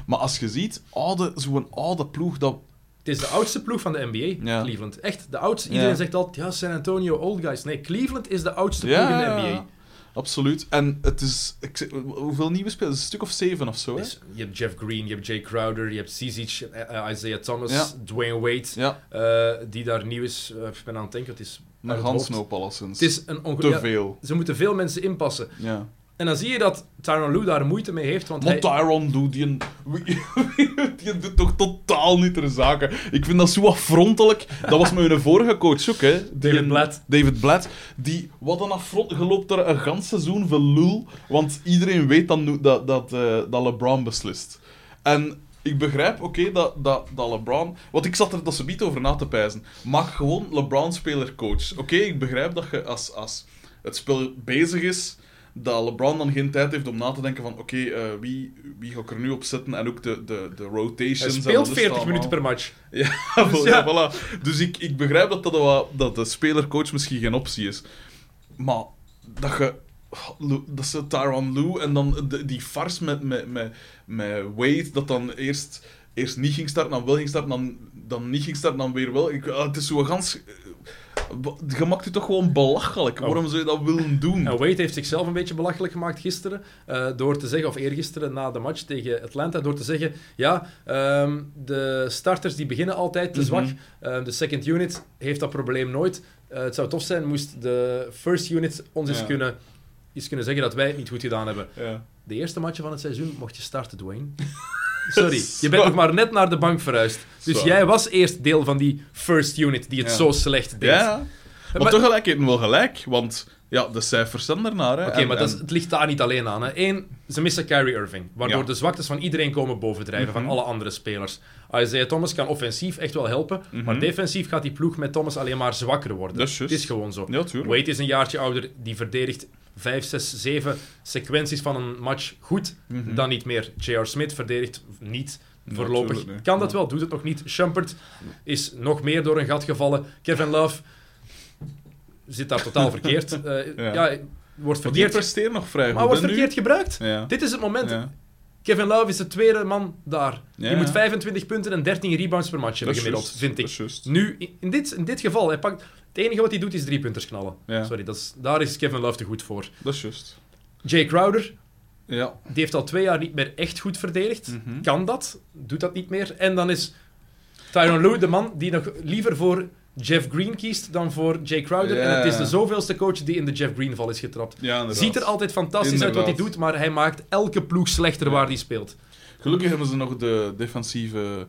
Maar als je ziet, oude, zo'n oude ploeg, dat... Het is de oudste ploeg van de NBA, Ja. Cleveland. Echt, de oudste. Iedereen Ja. zegt altijd, ja, San Antonio, old guys. Nee, Cleveland is de oudste Ja, ploeg in de NBA. Absoluut. En het is... Ik hoeveel nieuwe spelers? Een stuk of zeven of zo, hè? Dus je hebt Jeff Green, je hebt Jay Crowder, je hebt Zizic, eh, Isaiah Thomas, Ja. Dwayne Wade, Ja, eh, die daar nieuw is. Eh, ik ben aan het denken, het is... een gansnoop alleszins. Het is een Te ja, veel. Ze moeten veel mensen inpassen. Ja. En dan zie je dat Tyronn Lue daar moeite mee heeft, want hij... Tyron doet die, een, die doet toch totaal niet ter zake. Ik vind dat zo afrontelijk. Dat was mijn vorige coach ook, hè. David een- Blatt. David Blatt. Die, wat een affront. Je loopt er een gans seizoen voor lul. Want iedereen weet dan dat, dat, eh, dat LeBron beslist. En ik begrijp, oké, dat, dat, dat LeBron... Want ik zat er dat ze niet over na te pijzen. Maak gewoon LeBron speler-coach. Oké, ik begrijp dat je als, als het spel bezig is, dat LeBron dan geen tijd heeft om na te denken van oké, eh, wie, wie ga ik er nu op zetten? En ook de, de, de rotations. Hij speelt wat is het 40 minuten per match. Ja, Dus ja. ja. voilà. dus ik, ik begrijp dat, dat, dat de speler-coach misschien geen optie is. Maar dat je... Dat ze Tyron Lue en dan de- die farce met, met, met, met Wade, dat dan eerst, eerst niet ging starten, dan wel ging starten, dan, dan niet ging starten, dan weer wel. Ik, ah, het is zo gans... je maakt je toch gewoon belachelijk. Oh. Waarom zou je dat willen doen? En Wade heeft zichzelf een beetje belachelijk gemaakt gisteren. eh, door te zeggen, of eergisteren na de match tegen Atlanta, door te zeggen: ja, ehm, de starters die beginnen altijd te Mhm. zwak. Eh, de second unit heeft dat probleem nooit. Eh, het zou tof zijn moest de first unit ons eens, Ja. kunnen, eens kunnen zeggen dat wij het niet goed gedaan hebben. Ja. De eerste matchen van het seizoen mocht je starten, Dwayne. Sorry, je bent nog maar net naar de bank verhuisd. Dus Zo. jij was eerst deel van die first unit die het Ja. zo slecht deed. Ja, maar, Maar- tegelijkertijd wel gelijk, want ja, de cijfers zijn ernaar. Oké, maar dat is- het ligt daar niet alleen aan. Hè. Eén, ze missen Kyrie Irving, waardoor Ja. de zwaktes van iedereen komen bovendrijven, Mhm. van alle andere spelers. Isaiah Thomas kan offensief echt wel helpen, Mhm. maar defensief gaat die ploeg met Thomas alleen maar zwakker worden. Dat is het is gewoon zo. Ja. Wade is een jaartje ouder, die verdedigt 5, 6, 7 sequenties van een match goed, Mhm. dan niet meer. J.R. Smith verdedigt niet. Voorlopig kan dat wel, doet het nog niet. Shumpert is nog meer door een gat gevallen. Kevin Love zit daar totaal verkeerd. Eh, Ja. ja. wordt verkeerd presteren nog vrij maar wordt nu? verkeerd gebruikt. Ja. Dit is het moment. Ja. Kevin Love is de tweede man daar. Die moet ja. 25 punten en 13 rebounds per match hebben gemiddeld, vind ik. Nu, in- in dit, in dit geval, hij pakt, het enige wat hij doet is drie punters knallen. Ja. Sorry, dat is, daar is Kevin Love te goed voor. Dat is juist. Jay Crowder, Ja. die heeft al twee jaar niet meer echt goed verdedigd. Mhm. Kan dat, doet dat niet meer. En dan is Tyron Lue de man die nog liever voor Jeff Green kiest dan voor Jay Crowder. En het is de zoveelste coach die in de Jeff Green val is getrapt. Ja. Ziet er altijd fantastisch uit wat hij doet, maar hij maakt elke ploeg slechter Ja. waar hij speelt. Gelukkig hebben ze nog de defensieve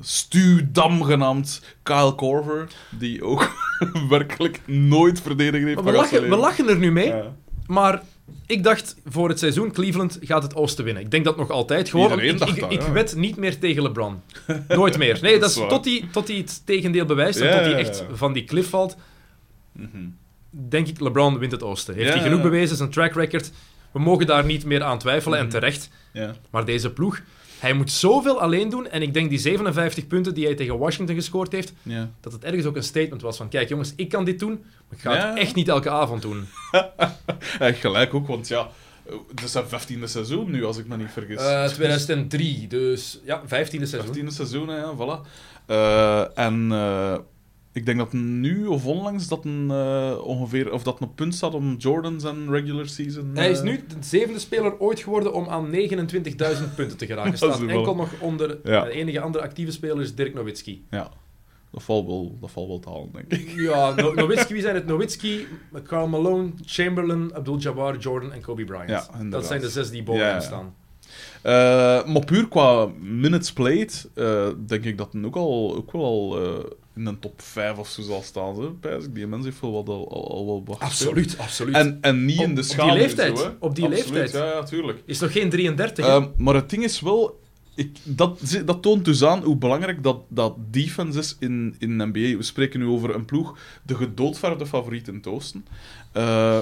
stuwdam genaamd Kyle Korver, die ook werkelijk nooit verdedigd heeft. We, lachen, we lachen er nu mee, Ja. maar ik dacht voor het seizoen Cleveland gaat het oosten winnen. Ik denk dat nog altijd. Gewoon, ik, dacht ik, dat, ik ja. wed niet meer tegen LeBron. Nooit meer. Nee, dat Dat is tot hij tot hij het tegendeel bewijst en Ja, tot hij echt ja. van die cliff valt. Mhm. denk ik, LeBron wint het oosten. Heeft Ja, hij genoeg ja. bewezen, zijn track record. We mogen daar niet meer aan twijfelen, en Mhm. terecht. Ja. Maar deze ploeg, hij moet zoveel alleen doen. En ik denk die 57 punten die hij tegen Washington gescoord heeft, Ja. dat het ergens ook een statement was van, kijk jongens, ik kan dit doen, maar ik ga Ja. het echt niet elke avond doen. Gelijk ook, want ja, het is zijn vijftiende seizoen nu, als ik me niet vergis. Eh 2003, dus ja, 15e seizoen. Vijftiende seizoen, hè, ja, voilà. Eh, en eh, ik denk dat nu of onlangs dat een eh, ongeveer, of dat een punt staat om Jordan zijn regular season. Hij is eh, nu de zevende speler ooit geworden om aan 29.000 punten te geraken. Staat wel- enkel nog onder... Ja. De enige andere actieve speler is Dirk Nowitzki. Ja, dat valt wel, dat valt wel te halen, denk ik. Ja, no Nowitzki, wie zijn het? Nowitzki, Karl Malone, Chamberlain, Abdul-Jabbar, Jordan en Kobe Bryant. Ja, dat zijn de zes die boven Ja, hem ja. staan. Eh, maar puur qua minutes played, denk ik dat ook, al, ook wel al in een top 5 of zo zal staan. Zo. Die mens heeft wel wat, al, al, al wel wat. Absoluut, absoluut. En, en niet Op- in op de die schaal. leeftijd. Zo, hè. Op die Absoluut, leeftijd. Ja, ja, tuurlijk. Is nog geen 33, hè? Ehm, maar het ding is wel... Ik, dat, dat toont dus aan hoe belangrijk dat, dat defense is in, in de NBA. We spreken nu over een ploeg, de gedoodverfde favoriet in het oosten. Eh,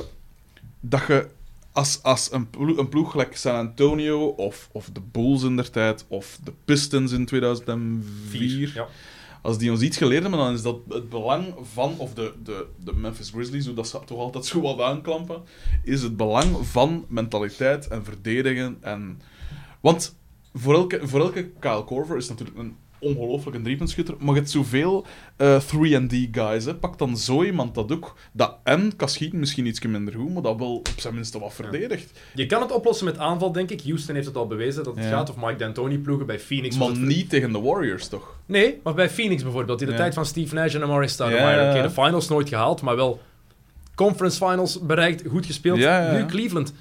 dat je als, als een, ploeg, een ploeg gelijk San Antonio of, of de Bulls in der tijd of de Pistons in 2004, Ja. Als die ons iets geleerd hebben, dan is dat het belang van, of de, de, de Memphis Grizzlies, hoe dat ze toch altijd zo wat aanklampen, is het belang van mentaliteit en verdedigen. En... Want voor elke, voor elke Kyle Korver is natuurlijk een ongelooflijk driepuntschutter, maar je hebt zoveel eh 3D guys. Hè. Pak dan zo iemand dat ook, dat en kan schieten, misschien iets minder goed, maar dat wel op zijn minste wat verdedigt. Je kan het oplossen met aanval, denk ik. Houston heeft het al bewezen dat het Ja. gaat. Of Mike D'Antoni ploegen bij Phoenix. Maar niet tegen de Warriors, toch? Nee, maar bij Phoenix bijvoorbeeld. In de Ja. tijd van Steve Nash en Amari Stoudemire. Ja, de finals nooit gehaald, maar wel conference finals bereikt, goed gespeeld. Nu Cleveland.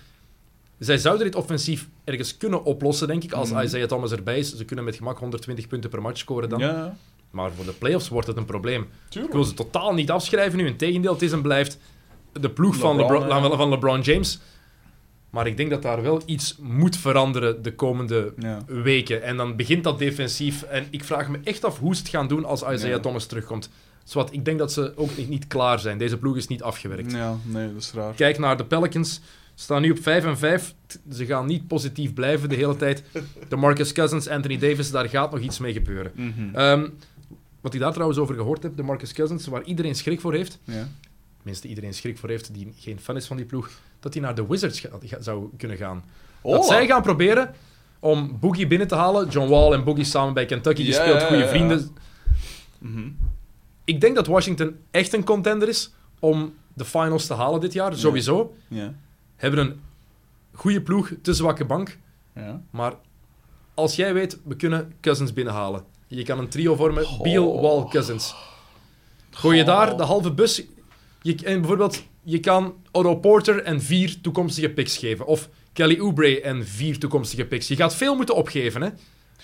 Zij zouden dit offensief ergens kunnen oplossen, denk ik, als Mhm. Isaiah Thomas erbij is. Ze kunnen met gemak 120 punten per match scoren dan. Ja, Maar voor de playoffs wordt het een probleem. Ik tuurlijk. wil ze totaal niet afschrijven nu. Integendeel, het is en blijft de ploeg van, LeBron, ja. van LeBron James. Maar ik denk dat daar wel iets moet veranderen de komende Ja. weken. En dan begint dat defensief. En ik vraag me echt af hoe ze het gaan doen als Isaiah Ja. Thomas terugkomt. Zwat, ik denk dat ze ook niet, niet klaar zijn. Deze ploeg is niet afgewerkt. Ja, nee, dat is raar. Kijk naar de Pelicans. Staan nu op 5 en 5. Ze gaan niet positief blijven de hele tijd. De Marcus Cousins, Anthony Davis, daar gaat nog iets mee gebeuren. Mhm. Ehm, wat ik daar trouwens over gehoord heb, de Marcus Cousins, waar iedereen schrik voor heeft, Ja. tenminste iedereen schrik voor heeft die geen fan is van die ploeg, dat hij naar de Wizards zou kunnen gaan. Dat zij gaan proberen om Boogie binnen te halen. John Wall en Boogie samen bij Kentucky, die speelt goede vrienden. Mhm. ik denk dat Washington echt een contender is om de finals te halen dit jaar. Sowieso. Ja. Hebben een goede ploeg, te zwakke bank. Ja. Maar als jij weet, we kunnen Cousins binnenhalen. Je kan een trio vormen, Goh. Beal, Wall, Cousins. Gooi je daar de halve bus... Je, en bijvoorbeeld, je kan Otto Porter en vier toekomstige picks geven. Of Kelly Oubre en vier toekomstige picks. Je gaat veel moeten opgeven, hè.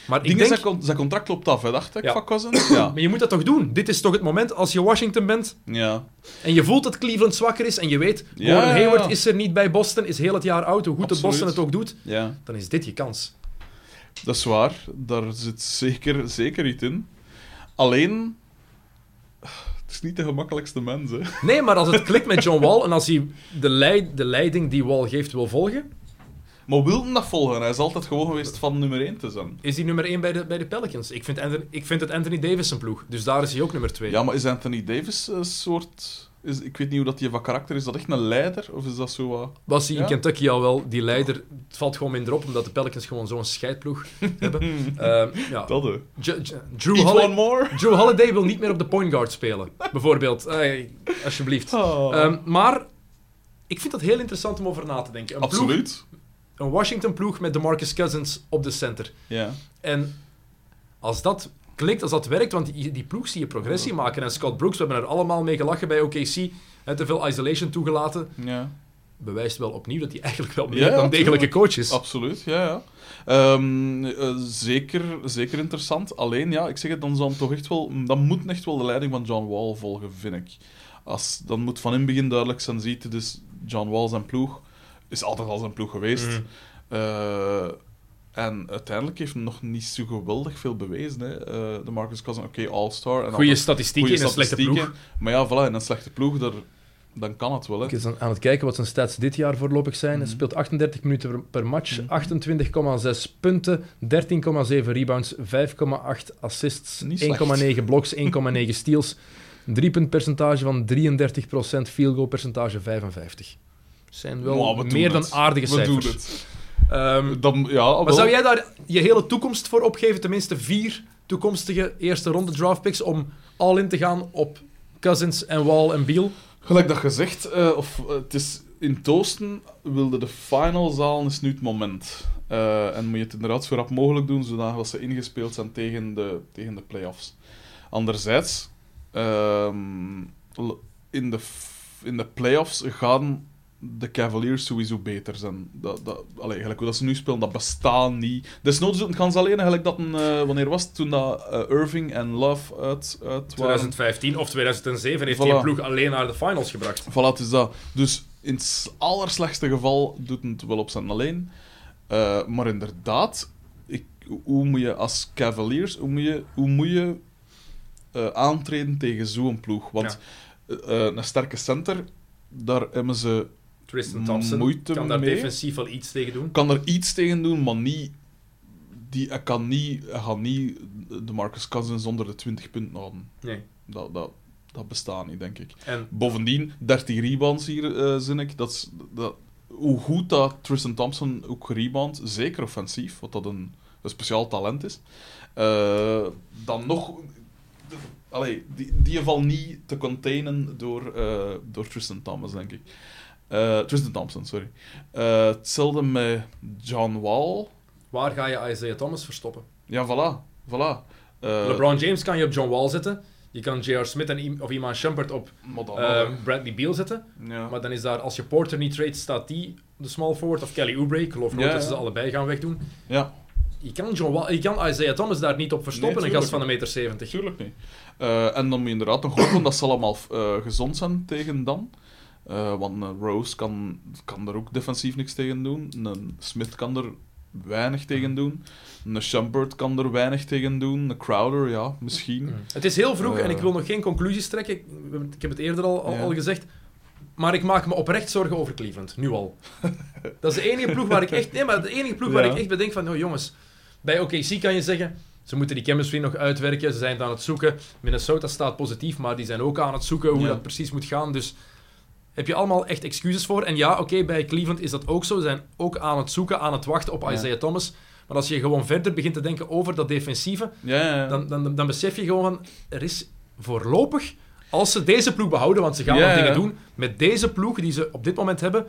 Maar ik Ding denk... is, zijn, con- zijn contract loopt af, hè, dacht ik, Ja. van Cousins. Ja. Maar je moet dat toch doen? Dit is toch het moment als je Washington bent ja. en je voelt dat Cleveland zwakker is en je weet, Ja, Gordon ja, ja. Hayward is er niet bij Boston, is heel het jaar oud, hoe goed de Absoluut. Boston het ook doet, Ja. dan is dit je kans. Dat is waar. Daar zit zeker, zeker iets in. Alleen... Het is niet de gemakkelijkste mens, hè. Nee, maar als het klikt met John Wall en als hij de, leid, de leiding die Wall geeft wil volgen, Maar Wilton dat volgen? Hij is altijd gewoon geweest van nummer 1 te zijn. is hij nummer 1 bij de, bij de Pelicans. Ik vind, Anthony, ik vind het Anthony Davis een ploeg, dus daar is hij ook nummer 2. Ja, maar is Anthony Davis een soort... Is, ik weet niet hoe dat die van karakter is. Is dat echt een leider? Of is dat zo wat... Was hij in. Kentucky al wel die leider? Het valt gewoon minder op, omdat de Pelicans gewoon zo'n scheidploeg hebben. Ehm, ja. Dat, hè. J- Drew? Drew Holiday wil niet meer op de point guard spelen, bijvoorbeeld. Alsjeblieft. Oh. Ehm, maar ik vind dat heel interessant om over na te denken. Een, ploeg, Absoluut. Een Washington-ploeg met DeMarcus Cousins op de center. Ja. En als dat klikt, als dat werkt, want die, die ploeg zie je progressie maken. En Scott Brooks, we hebben er allemaal mee gelachen bij OKC, hè, te veel isolation toegelaten, Ja. bewijst wel opnieuw dat hij eigenlijk wel meer Ja, dan degelijke tuurlijk. coach is. Absoluut, ja, ja. Ehm, eh, zeker, zeker interessant. Alleen, ja, ik zeg het, dan zal toch echt wel... Dan moet echt wel de leiding van John Wall volgen, vind ik. Als, dan moet van in het begin duidelijk zijn, ziet dus John Wall zijn ploeg. Is altijd al zijn ploeg geweest. Mhm. Eh, en uiteindelijk heeft hij nog niet zo geweldig veel bewezen. Hè. Eh, de Marcus Cousins, oké, all-star. en Goede statistieken in een slechte ploeg. Maar ja, voilà, in een slechte ploeg, daar, dan kan het wel. Hè. Ik is aan het kijken wat zijn stats dit jaar voorlopig zijn. Hij Mhm. speelt 38 minuten per, match, Mhm. 28,6 punten, 13,7 rebounds, 5,8 assists, Niet slecht. 1,9 blocks, 1,9 steals, driepuntpercentage van 33%, field goal percentage 55. Zijn wel Maar we doen meer dan het. aardige We cijfers. doen het. Ehm, Dan, ja, maar zou jij daar je hele toekomst voor opgeven? Tenminste vier toekomstige eerste ronde draftpicks om all in te gaan op Cousins en Wall en Beal? Gelijk dat gezegd, eh, of eh, het is in Toosten wilde de finals halen, is nu het moment. Eh, en moet je het inderdaad zo rap mogelijk doen, zodat ze ingespeeld zijn tegen de, tegen de playoffs. Anderzijds, ehm, in, de, in de playoffs gaan de Cavaliers sowieso beter zijn. Dat, dat, allee, gelijk hoe dat ze nu spelen, dat bestaat niet. Desnoods gaan ze alleen, gelijk dat een, eh, wanneer was het, toen dat, eh, Irving en Love uit, uit waren. 2015 of 2007 heeft Voilà. een ploeg alleen naar de finals gebracht. Voilà, het is dat. Dus in het allerslechtste geval doet het wel op zijn alleen. Eh, maar inderdaad, ik, hoe moet je als Cavaliers, hoe moet je, hoe moet je aantreden tegen zo'n ploeg? Want een sterke center, daar hebben ze, Tristan Thompson Moeite kan daar mee. defensief wel iets tegen doen. kan er iets tegen doen, maar niet, die, hij, kan niet, hij gaat niet de Marcus Cousins onder de 20 punten houden. Nee. Dat, dat, dat bestaat niet, denk ik. En Bovendien, 30 rebounds hier, eh zin ik. Dat is, dat, hoe goed dat Tristan Thompson ook rebound, zeker offensief, wat dat een, een speciaal talent is, eh, dan nog... Allee, die, die valt niet te containen door, eh, door Tristan Thomas, denk ik. Eh, Tristan Thompson, sorry. Eh, hetzelfde met John Wall. waar ga je Isaiah Thomas verstoppen? Ja, voilà. voilà. Eh, LeBron James kan je op John Wall zetten. Je kan J.R. Smith en, I- of Iman Shumpert op Bradley Beal zetten. ja. Maar dan is daar, als je Porter niet trade, staat die de small forward. Of Kelly Oubre. Ik geloof nooit Ja, dat ze ja. ze allebei gaan wegdoen. ja, Je kan, John Wall, je kan Isaiah Thomas daar niet op verstoppen, Nee, een gast van een meter 70. Tuurlijk niet. En dan moet je inderdaad nog hopen dat ze allemaal gezond zijn tegen dan. Eh, want een Rose kan, kan er ook defensief niks tegen doen. Een Smith kan er weinig tegen doen. Een Shumpert kan er weinig tegen doen. Een Crowder, ja, misschien. Het is heel vroeg Eh. en ik wil nog geen conclusies trekken. Ik, ik heb het eerder al, al, gezegd. Maar ik maak me oprecht zorgen over Cleveland, nu al. dat is de enige ploeg waar ik echt... Nee, maar de enige ploeg waar Ja. ik echt bedenk van... Oh jongens, bij OKC kan je zeggen... Ze moeten die chemistry nog uitwerken. Ze zijn het aan het zoeken. Minnesota staat positief, maar die zijn ook aan het zoeken hoe Ja. dat precies moet gaan. Dus heb je allemaal echt excuses voor. En ja, oké, bij Cleveland is dat ook zo. Ze zijn ook aan het zoeken, aan het wachten op Ja. Isaiah Thomas. Maar als je gewoon verder begint te denken over dat defensieve... Ja. Dan, dan, dan besef je gewoon van, er is voorlopig, als ze deze ploeg behouden, want ze gaan nog dingen doen, met deze ploeg die ze op dit moment hebben,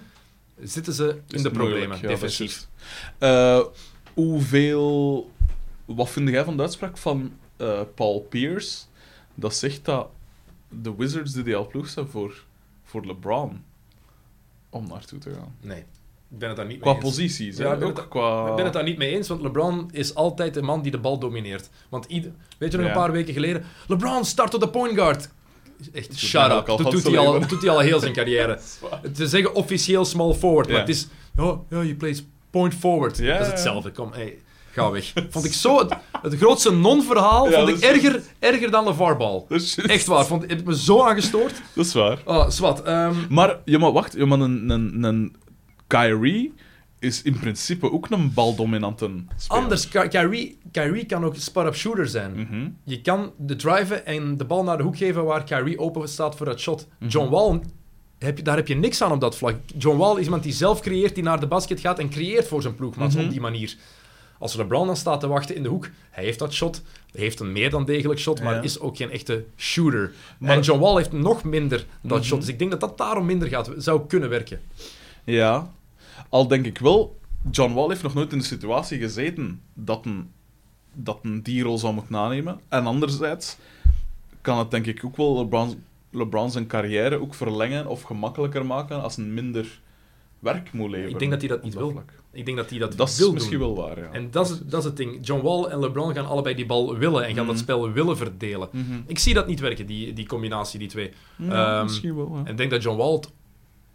zitten ze in Is de problemen, defensief. Eh, hoeveel... Wat vind jij van de uitspraak van eh, Paul Pierce? Dat zegt dat de Wizards de ploeg zijn voor, voor LeBron om naartoe te gaan. Nee, ik ben het daar niet Qua mee eens. posities? Ja, ik ben ook het- qua... Ik ben het daar niet mee eens, want LeBron is altijd de man die de bal domineert. Want ieder, weet je nog Ja. een paar weken geleden? LeBron start op de point guard. Echt, doet shut up. Dat doet hij, al, doet hij al heel zijn carrière. Te zeggen officieel small forward, maar Ja. het is... Oh, ja, je plays point forward. Ja, dat is hetzelfde. Kom, hey, ga weg. Vond ik zo... Het, het grootste non-verhaal Ja, vond ik is- erger, erger dan LeVar Ball. Dat is juist. Echt waar. Vond, het me zo aangestoord. Dat is waar. Oh, zwart. Maar, ja, maar wacht, ja, maar een, een, een Kyrie is in principe ook een baldominante speler. anders, Ky- Kyrie, Kyrie kan ook spot-up shooter zijn. Mhm. Je kan de driven en de bal naar de hoek geven waar Kyrie open staat voor dat shot. Mhm. John Wall, heb je, daar heb je niks aan op dat vlak. John Wall is iemand die zelf creëert, die naar de basket gaat en creëert voor zijn ploegmaats Mhm. op die manier. Als LeBron dan staat te wachten in de hoek, hij heeft dat shot, hij heeft een meer dan degelijk shot, maar Ja. is ook geen echte shooter. Maar- En John Wall heeft nog minder dat Mhm. shot, dus ik denk dat dat daarom minder gaat, zou kunnen werken. Ja. Al denk ik wel, John Wall heeft nog nooit in de situatie gezeten dat een, dat een die rol zou moeten nanemen. En anderzijds kan het denk ik ook wel LeBron, LeBron zijn carrière ook verlengen of gemakkelijker maken als een minder werk moet leveren. Ik denk dat hij dat niet wil. vlak. Ik denk dat hij dat, Dat is wil misschien doen. wel waar, ja. En dat is, dat is het ding. John Wall en LeBron gaan allebei die bal willen en gaan dat Mhm. spel willen verdelen. Mhm. Ik zie dat niet werken, die, die combinatie, die twee. Ja, Ehm, misschien wel, ja. En ik denk dat John Wall, het-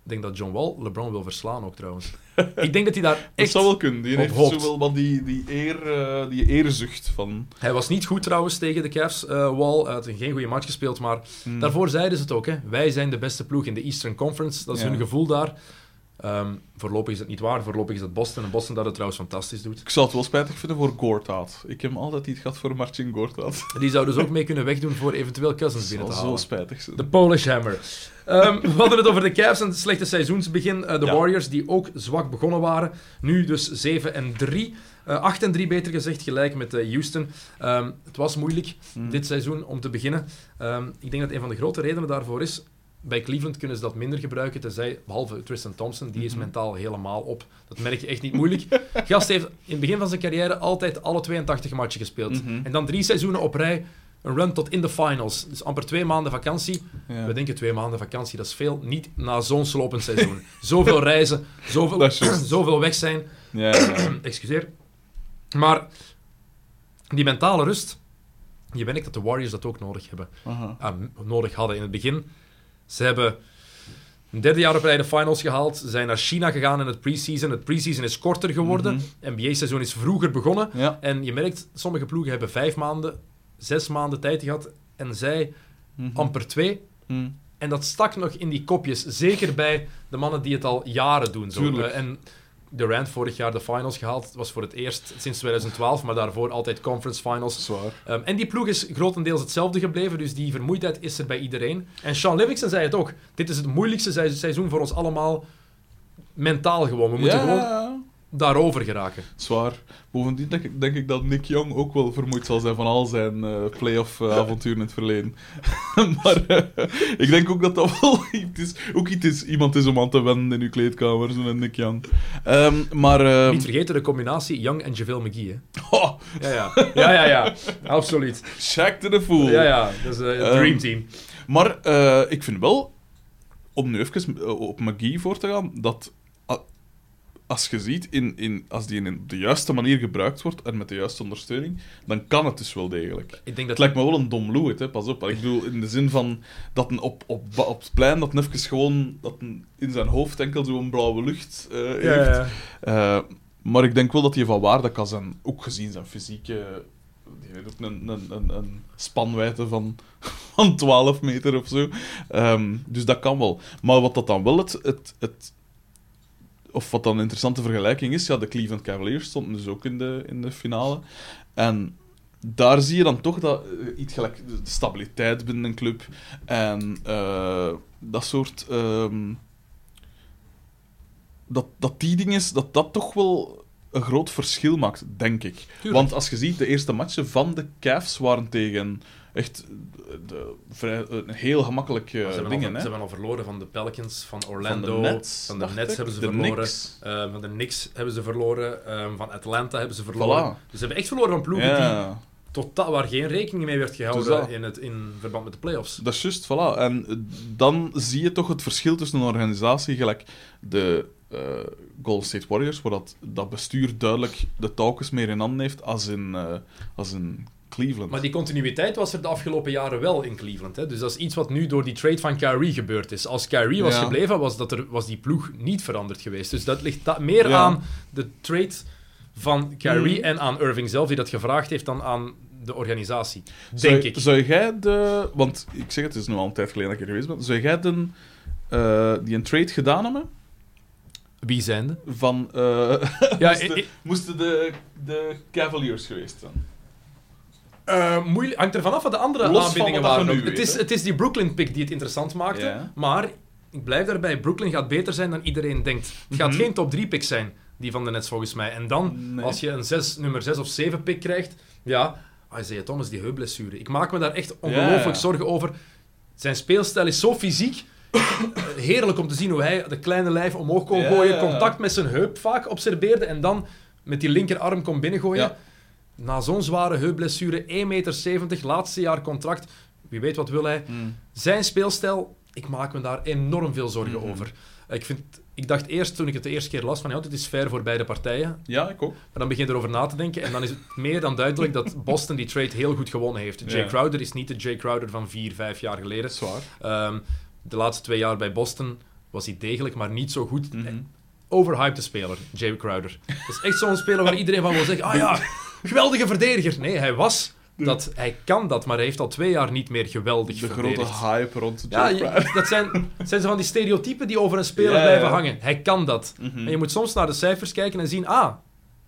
ik denk dat John Wall LeBron wil verslaan ook trouwens. ik denk dat hij daar Dat echt... zou wel kunnen. Die heeft hoopt. zo wel wat die, die, eer, eh, die eerzucht van... Hij was niet goed trouwens tegen de Cavs, eh, Wall. Hij had geen goede match gespeeld, maar Hmm. daarvoor zeiden ze het ook. Hè. Wij zijn de beste ploeg in de Eastern Conference. Dat is hun gevoel daar. Ehm, voorlopig is het niet waar. Voorlopig is het Boston. En Boston dat het trouwens fantastisch doet. Ik zou het wel spijtig vinden voor Gortat. Ik heb hem altijd iets gehad voor Marcin Gortat. Die zouden dus ook mee kunnen wegdoen voor eventueel Cousins Dat binnen te zou zo halen. spijtig zijn. De Polish Hammer. Ehm, we hadden het over de Cavs en het slechte seizoensbegin. Eh, de Ja. Warriors, die ook zwak begonnen waren. Nu dus 7 en 3. Eh 8 en 3 beter gezegd, gelijk met eh, Houston. Ehm, het was moeilijk Hmm. dit seizoen om te beginnen. Ehm, ik denk dat een van de grote redenen daarvoor is... Bij Cleveland kunnen ze dat minder gebruiken, tenzij, behalve Tristan Thompson, die is Mhm. mentaal helemaal op. Dat merk je echt niet moeilijk. Gast heeft in het begin van zijn carrière altijd alle 82 matchen gespeeld. Mhm. En dan drie seizoenen op rij, een run tot in de finals. Dus amper twee maanden vakantie. Ja. We denken twee maanden vakantie, dat is veel. Niet na zo'n slopend seizoen. zoveel reizen, zoveel, zoveel weg zijn. Ja. Excuseer. Maar die mentale rust, je merkt dat de Warriors dat ook nodig hebben. Ah, nodig hadden in het begin. Ze hebben een derde jaar op rij de finals gehaald. Ze zijn naar China gegaan in het preseason. Het preseason is korter geworden. Mhm. NBA-seizoen is vroeger begonnen. Ja. En je merkt, sommige ploegen hebben vijf maanden, zes maanden tijd gehad. En zij Mhm. amper twee. Mhm. En dat stak nog in die kopjes. Zeker bij de mannen die het al jaren doen. Zo. En Durant vorig jaar de finals gehaald. Het was voor het eerst sinds 2012, maar daarvoor altijd conference finals. Zwaar. Ehm, en die ploeg is grotendeels hetzelfde gebleven, dus die vermoeidheid is er bij iedereen. En Sean Livingston zei het ook. Dit is het moeilijkste se- seizoen voor ons allemaal. Mentaal gewoon. We moeten gewoon daarover geraken. zwaar. Bovendien denk ik, denk ik dat Nick Young ook wel vermoeid zal zijn van al zijn eh playoff eh, avonturen in het verleden. maar eh, ik denk ook dat dat wel iets is, ook iets is, iemand is om aan te wennen in uw kleedkamer, zo'n Nick Young. Ehm, maar... ehm, Niet vergeten de combinatie Young en JaVale McGee. Hè. oh, Ja, ja. Ja, ja, ja. Absoluut. Shaq to the fool. Ja, ja. Dat is een Ehm, dream team. Maar ik vind wel, om nu even op McGee voor te gaan, dat als je ziet, in, in, als die in de juiste manier gebruikt wordt en met de juiste ondersteuning, dan kan het dus wel degelijk. Ik denk Het dat lijkt me wel een dom loeit, hè, pas op. Ik bedoel, in de zin van dat een op, op, op het plein dat even gewoon dat een in zijn hoofd enkel zo'n blauwe lucht eh, heeft. Ja, ja. Eh, maar ik denk wel dat hij van waarde kan zijn, ook gezien zijn fysieke. Die heeft ook een, een, een, een spanwijdte van, van 12 meter of zo. Ehm, dus dat kan wel. Maar wat dat dan wel het, het, het. Of wat dan een interessante vergelijking is, ja, de Cleveland Cavaliers stonden dus ook in de, in de finale. En daar zie je dan toch dat eh, iets gelijk de stabiliteit binnen een club en eh, dat soort. ehm, dat, dat die dingen, dat dat toch wel een groot verschil maakt, denk ik. Tuurlijk. Want als je ziet, de eerste matchen van de Cavs waren tegen echt de, vrij, een heel gemakkelijk eh, ze, hebben al, dingen. ze hè. hebben al verloren van de Pelicans, van Orlando, Van de Nets, van de Nets ik. hebben ze De verloren, Knicks. eh, van de Knicks hebben ze verloren, eh, van Atlanta hebben ze verloren. Voilà. Dus ze hebben echt verloren van ploegen die totaal, waar geen rekening mee werd Dus gehouden dat. in, het, in verband met de playoffs. dat is juist, voilà. En eh, dan zie je toch het verschil tussen een organisatie gelijk de eh, Golden State Warriors, waar dat, dat bestuur duidelijk de touwtjes meer in handen heeft als in, eh, als in Cleveland. Maar die continuïteit was er de afgelopen jaren wel in Cleveland. Hè? Dus dat is iets wat nu door die trade van Kyrie gebeurd is. Als Kyrie was Ja. gebleven, was, dat er, was die ploeg niet veranderd geweest. Dus dat ligt da- meer Ja. aan de trade van Kyrie Mhm. en aan Irving zelf, die dat gevraagd heeft, dan aan de organisatie. Zou- Denk ik. Zou jij de... Want ik zeg het, het is nu al een tijd geleden dat ik er geweest ben. Zou jij de, eh, die een trade gedaan hebben? Wie zijn de? Van... eh, Ja, moesten, de, de Cavaliers geweest zijn? Eh, moeilijk, hangt er vanaf wat de andere Los van aanbiedingen waren. nu Het is, het is die Brooklyn-pick die het interessant maakte. Ja. Maar ik blijf daarbij, Brooklyn gaat beter zijn dan iedereen denkt. Het gaat Mhm. geen top 3-pick zijn, die van de Nets volgens mij. En dan, Nee. als je een 6, nummer 6 of 7 pick krijgt, ja, Isaiah Thomas, die heupblessure. Ik maak me daar echt ongelooflijk Ja. zorgen over. Zijn speelstijl is zo fysiek. Heerlijk om te zien hoe hij de kleine lijf omhoog kon gooien, contact met zijn heup vaak observeerde en dan met die linkerarm kon binnengooien. Na zo'n zware heupblessure, 1,70 meter, laatste jaar contract. Wie weet wat wil hij. Mm. Zijn speelstijl, ik maak me daar enorm veel zorgen Mhm. over. Ik, vind, ik dacht eerst, toen ik het de eerste keer las, van ja, het is fair voor beide partijen. Ja, ik ook. Maar dan begin je erover na te denken en dan is het meer dan duidelijk dat Boston die trade heel goed gewonnen heeft. Jay Ja. Crowder is niet de Jay Crowder van vier, vijf jaar geleden. Zwaar. Ehm, de laatste twee jaar bij Boston was hij degelijk, maar niet zo goed. Mhm. Overhyped speler, Jay Crowder. Dat is echt zo'n speler waar iedereen van wil zeggen, ah ja, geweldige verdediger. Nee, hij was dat, hij kan dat, maar hij heeft al twee jaar niet meer geweldig De verdedigd. grote hype rond Ja, je- Crowder. dat zijn, zijn zo van die stereotypen die over een speler Ja, ja, blijven ja. hangen. Hij kan dat. Mhm. En je moet soms naar de cijfers kijken en zien, ah,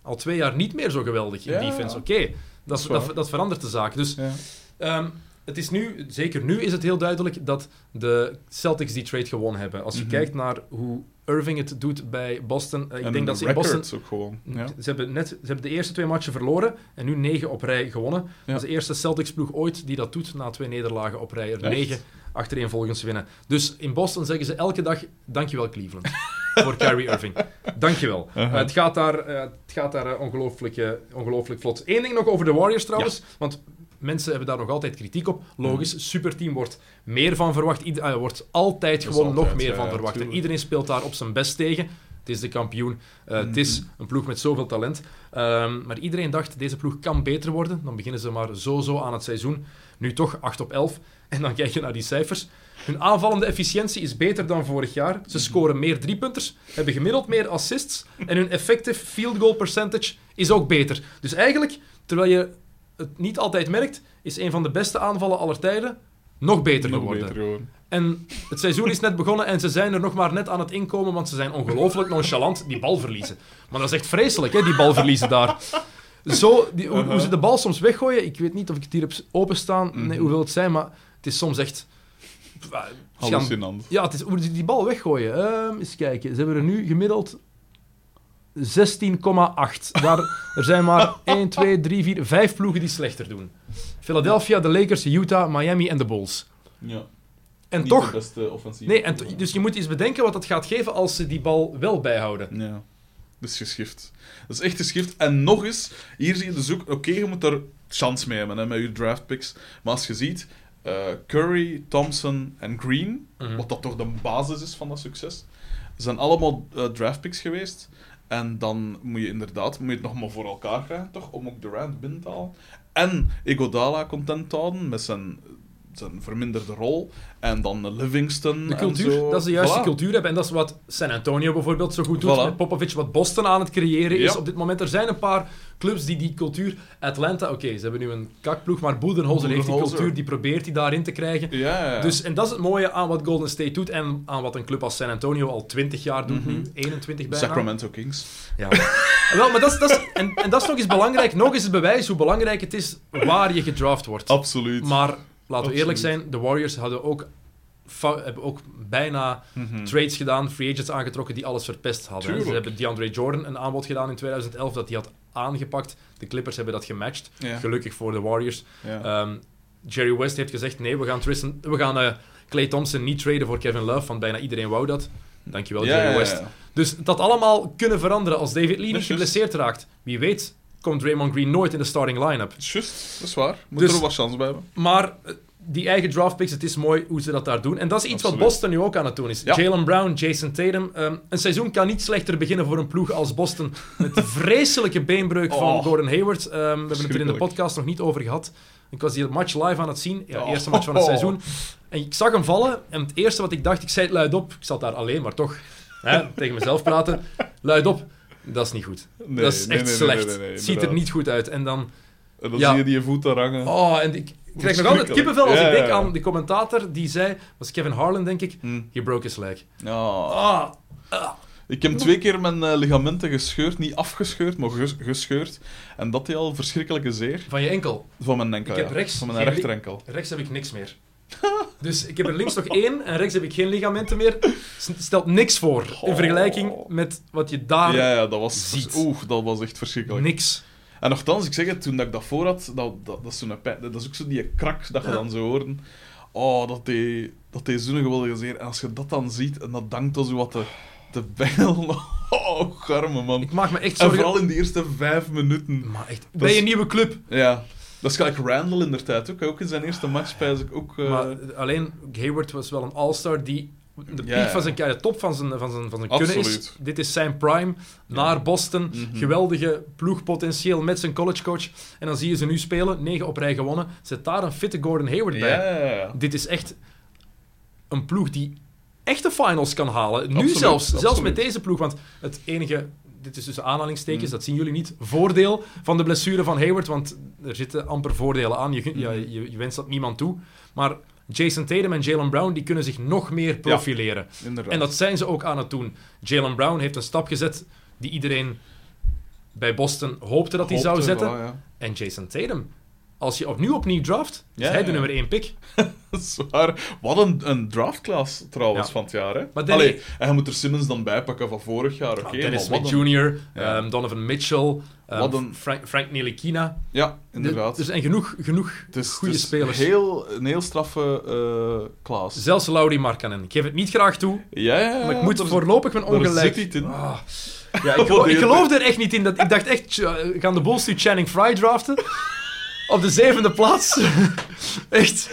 al twee jaar niet meer zo geweldig in Ja, defense. ja. Oké, dat, dat, verandert de zaak. Dus Ja. ehm, het is nu, zeker nu is het heel duidelijk dat de Celtics die trade gewonnen hebben. Als je Mhm. kijkt naar hoe Irving het doet bij Boston, eh, ik En denk de dat ze in Boston... records ook gewoon. Ja. Ze, hebben net, ze hebben de eerste twee matchen verloren en nu negen op rij gewonnen. Dat is de eerste Celtics-ploeg ooit die dat doet na twee nederlagen op rij. Er Echt? negen achtereenvolgens winnen. Dus in Boston zeggen ze elke dag: Dankjewel, Cleveland. voor Kyrie Irving. Dankjewel. Uh-huh. Eh, het gaat daar, eh, het gaat daar eh, ongelooflijk, ongelooflijk vlot. Eén ding nog over de Warriors trouwens. Want mensen hebben daar nog altijd kritiek op. Logisch, superteam wordt meer van verwacht. Ieder, eh, wordt altijd Dat is gewoon nog meer ja, van verwacht. En iedereen speelt daar op zijn best tegen. Het is de kampioen. Eh, Het is Mhm. een ploeg met zoveel talent. Ehm, maar iedereen dacht, deze ploeg kan beter worden. Dan beginnen ze maar zo-zo aan het seizoen. Nu toch 8 op 11. En dan kijk je naar die cijfers. Hun aanvallende efficiëntie is beter dan vorig jaar. Ze scoren meer driepunters, hebben gemiddeld meer assists. En hun effective field goal percentage is ook beter. Dus eigenlijk, terwijl je het niet altijd merkt, is een van de beste aanvallen aller tijden nog beter Nog geworden. beter gewoon. En het seizoen is net begonnen en ze zijn er nog maar net aan het inkomen, want ze zijn ongelooflijk nonchalant die bal verliezen. Maar dat is echt vreselijk, hè, die bal verliezen daar. Zo, die, hoe, hoe ze de bal soms weggooien, ik weet niet of ik het hier heb openstaan, nee, Mhm. hoeveel het zijn, maar het is soms echt... Hallucinant. Ja, het is hoe ze die bal weggooien. Ehm eens kijken, ze hebben er nu gemiddeld 16,8. Daar, er zijn maar 1, 2, 3, 4, 5 ploegen die slechter doen. Philadelphia, de Lakers, Utah, Miami en de Bulls. Ja. En Niet toch... de beste offensieve. Nee, en dus je moet eens bedenken wat dat gaat geven als ze die bal wel bijhouden. Ja. Dat is geschift. Dat is echt geschift. En nog eens, hier zie je dus ook... Oké, je moet daar chance mee hebben hè, met je draftpicks. Maar als je ziet, eh, Curry, Thompson en Green, Mhm. wat dat toch de basis is van dat succes, zijn allemaal eh, draftpicks geweest. En dan moet je inderdaad moet je het nog maar voor elkaar krijgen, toch? Om ook Durant binnen te halen. En Iguodala content te houden met zijn, zijn verminderde rol. En dan Livingston De en cultuur, zo. dat is de juiste Voilà. cultuur hebben. En dat is wat San Antonio bijvoorbeeld zo goed doet Voilà. met Popovic. Wat Boston aan het creëren is Ja. op dit moment. Er zijn een paar clubs die die cultuur... Atlanta, oké, ze hebben nu een kakploeg, maar Budenholzer heeft die cultuur, die probeert die daarin te krijgen. Ja, ja. Dus, en dat is het mooie aan wat Golden State doet en aan wat een club als San Antonio al 20 jaar doet Mhm. nu. 21 bijna. Sacramento Kings. Ja. Wel, maar dat is, dat is, en, en dat is nog eens belangrijk. Nog eens het bewijs hoe belangrijk het is waar je gedraft wordt. Absoluut. Maar laten we eerlijk zijn, de Warriors hadden ook, hebben ook bijna Mhm. trades gedaan, free agents aangetrokken die alles verpest hadden. Tuurlijk. Ze hebben DeAndre Jordan een aanbod gedaan in 2011 dat hij had aangepakt. De Clippers hebben dat gematcht. Ja. Gelukkig voor de Warriors. Ja. Ehm, Jerry West heeft gezegd, nee, we gaan, Tristan, we gaan eh, Clay Thompson niet traden voor Kevin Love, want bijna iedereen wou dat. Dankjewel, Ja, Jerry. West. Dus dat allemaal kunnen veranderen als David Lee niet geblesseerd raakt. Wie weet komt Draymond Green nooit in de starting line-up. Juist, dat is waar. Moet Dus- er wat chance bij hebben. Maar eh, die eigen draft picks, het is mooi hoe ze dat daar doen. En dat is iets Absoluut. wat Boston nu ook aan het doen is. Ja. Jalen Brown, Jason Tatum. ehm, een seizoen kan niet slechter beginnen voor een ploeg als Boston. Met de vreselijke beenbreuk van Oh. Gordon Hayward. Ehm, we hebben het er in de podcast nog niet over gehad. Ik was die match live aan het zien. Ja, Oh. eerste match van het seizoen. En ik zag hem vallen. En het eerste wat ik dacht, ik zei het luid op. Ik zat daar alleen, maar toch hè, tegen mezelf praten. Luid op. Dat is niet goed. Nee, dat is nee, echt nee, slecht. Het ziet er niet goed uit. En dan... En dan Ja. zie je die voet daar hangen. Oh, en ik ik krijg nog altijd kippenvel als ik denk aan de commentator die zei, was Kevin Harlan denk ik, Hm. he broke his leg. Ah, Ik heb twee keer mijn eh, ligamenten gescheurd. Niet afgescheurd, maar ges- gescheurd. En dat deed al verschrikkelijke zeer. van je enkel. Van mijn enkel, Ik heb rechts Van mijn rechterenkel. Rechts heb ik niks meer. Dus ik heb er links nog één en rechts heb ik geen ligamenten meer. Stelt niks voor in Oh. vergelijking met wat je daar... Ja, ja, dat was... ziet. Oeh, dat was echt verschrikkelijk. Niks. En nogthans, ik zeg het, toen dat ik dat voor had, dat, dat, dat, is zo'n dat is ook zo die krak dat je dan zo hoorde. Oh, dat deed, dat deed zo'n geweldige zeer. En als je dat dan ziet, en dat dankt dan zo wat te, te bengel. Oh, garme man. Ik maak me echt En zorgen... vooral in de eerste vijf minuten. Maar echt, bij is- een nieuwe club. Ja. Dat is gelijk Randall in der tijd ook. Ook in zijn eerste match spijs ik ook... eh, Maar alleen, Hayward was wel een all-star die de piek ja. van zijn carrière, top van zijn, van zijn, van zijn kunnen is. Dit is zijn prime, naar Boston. Mhm. Geweldige ploegpotentieel met zijn collegecoach. En dan zie je ze nu spelen, 9 op rij gewonnen. Zet daar een fitte Gordon Hayward bij. Dit is echt een ploeg die echte finals kan halen. Nu Absoluut, zelfs, zelfs met deze ploeg. Want het enige, dit is tussen aanhalingstekens, dat zien jullie niet, voordeel van de blessure van Hayward. Want er zitten amper voordelen aan. Je, ja, je, je wenst dat niemand toe. Maar Jason Tatum en Jalen Brown die kunnen zich nog meer profileren. En dat zijn ze ook aan het doen. Jalen Brown heeft een stap gezet die iedereen bij Boston hoopte dat hij zou zetten. ja. En Jason Tatum, als je opnieuw opnieuw draft, is Ja, hij de nummer 1 pick. Dat is waar. Wat een, een draftclass trouwens Ja. van het jaar. Hè? Maar Allee, en je moet er Simmons dan bijpakken van vorig jaar. Oké, Dennis Smith een- Jr., Ja. ehm, Donovan Mitchell, ehm, een- Frank, Frank Ntilikina. Ja, inderdaad. Er zijn genoeg, genoeg is, goede is spelers. Heel, een heel straffe klas. Zelfs Laurie Markkanen. Ik geef het niet graag toe, Ja, ja, ja. maar ik moet daar- voorlopig mijn ongelijk... zit iets in. Ah. Ja, ik, gelo- Die- ik geloofde er echt niet in. Dat, ik dacht echt, uh, gaan de Bulls nu Channing Fry draften? Op de zevende plaats. echt.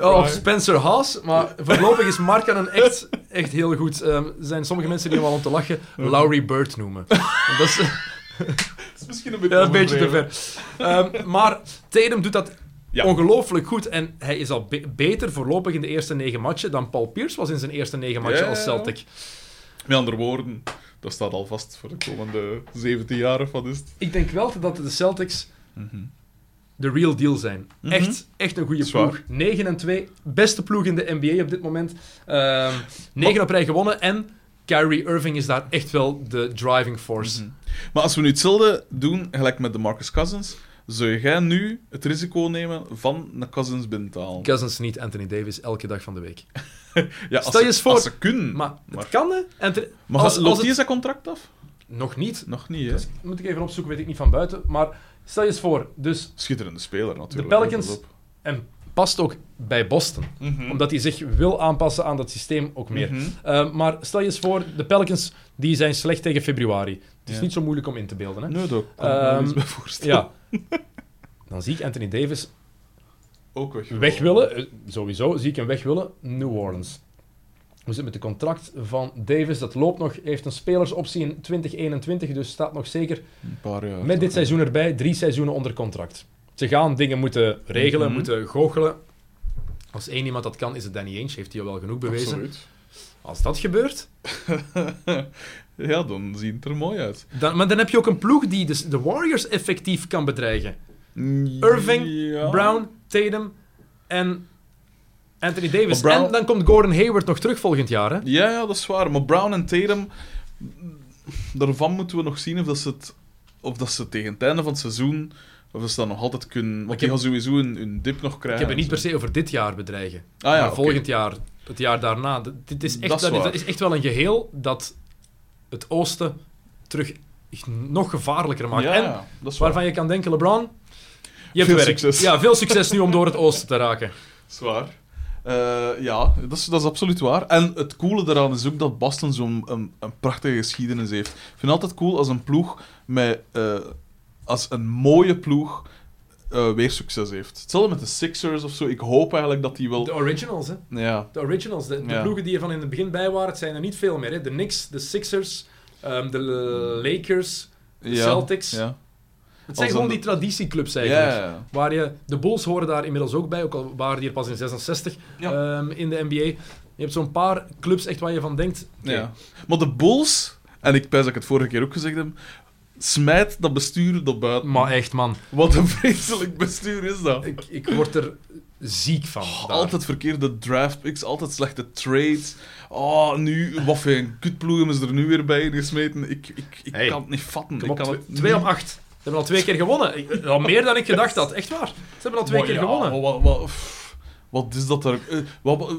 Oh. Spencer Haas. Maar voorlopig is Markkanen echt, echt heel goed. Ehm, er zijn sommige mensen die hem al om te lachen Laurie Bird noemen. Dat is... Dat is misschien een beetje, Ja, een beetje te ver. Ehm, maar Tatum doet dat Ja. ongelooflijk goed. En hij is al be- beter voorlopig in de eerste negen matchen dan Paul Pierce was in zijn eerste negen matchen Ja, als Celtic. Met andere woorden, dat staat al vast voor de komende 17 jaar of wat is het? Ik denk wel dat de Celtics de real deal zijn. Mhm. Echt, echt een goede ploeg. 9 en 2. Beste ploeg in de NBA op dit moment. Ehm 9 op rij gewonnen. En Kyrie Irving is daar echt wel de driving force. Mhm. Maar als we nu hetzelfde doen, gelijk met de Marcus Cousins, zou jij nu het risico nemen van een Cousins binnen te halen? Cousins niet Anthony Davis elke dag van de week. Ja, als Stel je ze- eens voor- Als ze kunnen. Maar, Maar- het kan, hè? Anthony- Maar als, loopt hij het- zijn contract af? Nog niet. Nog niet, hè? Dus, moet ik even opzoeken, weet ik niet van buiten. Maar stel je eens voor, dus Schitterende speler, natuurlijk. De Pelicans- en past ook bij Boston. Mhm. Omdat hij zich wil aanpassen aan dat systeem ook meer. Mhm. Uh, maar stel je eens voor, de Pelicans die zijn slecht tegen februari. Het is Ja. niet zo moeilijk om in te beelden. Hè? Nee, dat kan ik me Ehm, iets bij voorstellen. Ja. Dan zie ik Anthony Davis Ook weg. weg willen. eh, Sowieso zie ik hem weg willen. New Orleans. We zitten met de contract van Davis. Dat loopt nog. heeft een spelersoptie in 2021. Dus staat nog zeker Een paar jaar. met dit seizoen erbij. Drie seizoenen onder contract. Ze gaan dingen moeten regelen, Mhm. moeten goochelen. Als één iemand dat kan, is het Danny Ainge. Heeft hij al wel genoeg bewezen. Absoluut. Als dat gebeurt, ja, dan ziet het er mooi uit. dan, maar dan heb je ook een ploeg die de, de Warriors effectief kan bedreigen. Irving, Ja. Brown, Tatum en Anthony Davis. Brown- En dan komt Gordon Hayward nog terug volgend jaar. Hè? Ja, ja, dat is waar. Maar Brown en Tatum, daarvan moeten we nog zien of dat ze het, of dat ze tegen het einde van het seizoen, of ze dat nog altijd kunnen. Want Ik die heb- gaan sowieso een, een dip nog Ik krijgen. heb het niet per se over dit jaar bedreigen. Ah ja, maar volgend jaar, het jaar daarna. Dit is echt, Dat is dat is, waar. dat is echt wel een geheel dat het oosten terug nog gevaarlijker maakt. Ja, en waar. waarvan je kan denken, LeBron, Je hebt Veel succes. Ja, veel succes nu om door het oosten te raken. Zwaar. Eh, ja, dat is, dat is absoluut waar. En het coole daaraan is ook dat Boston zo'n een, een prachtige geschiedenis heeft. Ik vind het altijd cool als een ploeg met... eh, als een mooie ploeg eh, weer succes heeft. Hetzelfde met de Sixers of zo. Ik hoop eigenlijk dat die wel... De originals, hè. Ja, De originals, de, de Ja. ploegen die er van in het begin bij waren, het zijn er niet veel meer. Hè. De Knicks, de Sixers, ehm, de Lakers, de ja, Celtics. Ja. Het zijn gewoon die traditieclubs eigenlijk. Waar je, de Bulls horen daar inmiddels ook bij, ook al waren die er pas in 66 ehm, in de NBA. Je hebt zo'n paar clubs echt waar je van denkt. Ja. Maar de Bulls, en ik pijs dat ik het vorige keer ook gezegd heb, smijt dat bestuur naar buiten. Maar echt, man. Wat een vreselijk bestuur is dat. Ik, ik word er ziek van. Oh, altijd verkeerde draft picks, altijd slechte trades. Oh, nu, wat voor een kutploegen is er nu weer bij gesmeten. Ik, ik, ik kan het niet vatten. Ik kan het... 2 op 8 hebben al twee keer gewonnen. Al meer dan ik gedacht had. Echt waar. Ze hebben al twee keer ja, gewonnen. Wat is dat er? eh, wat, wat-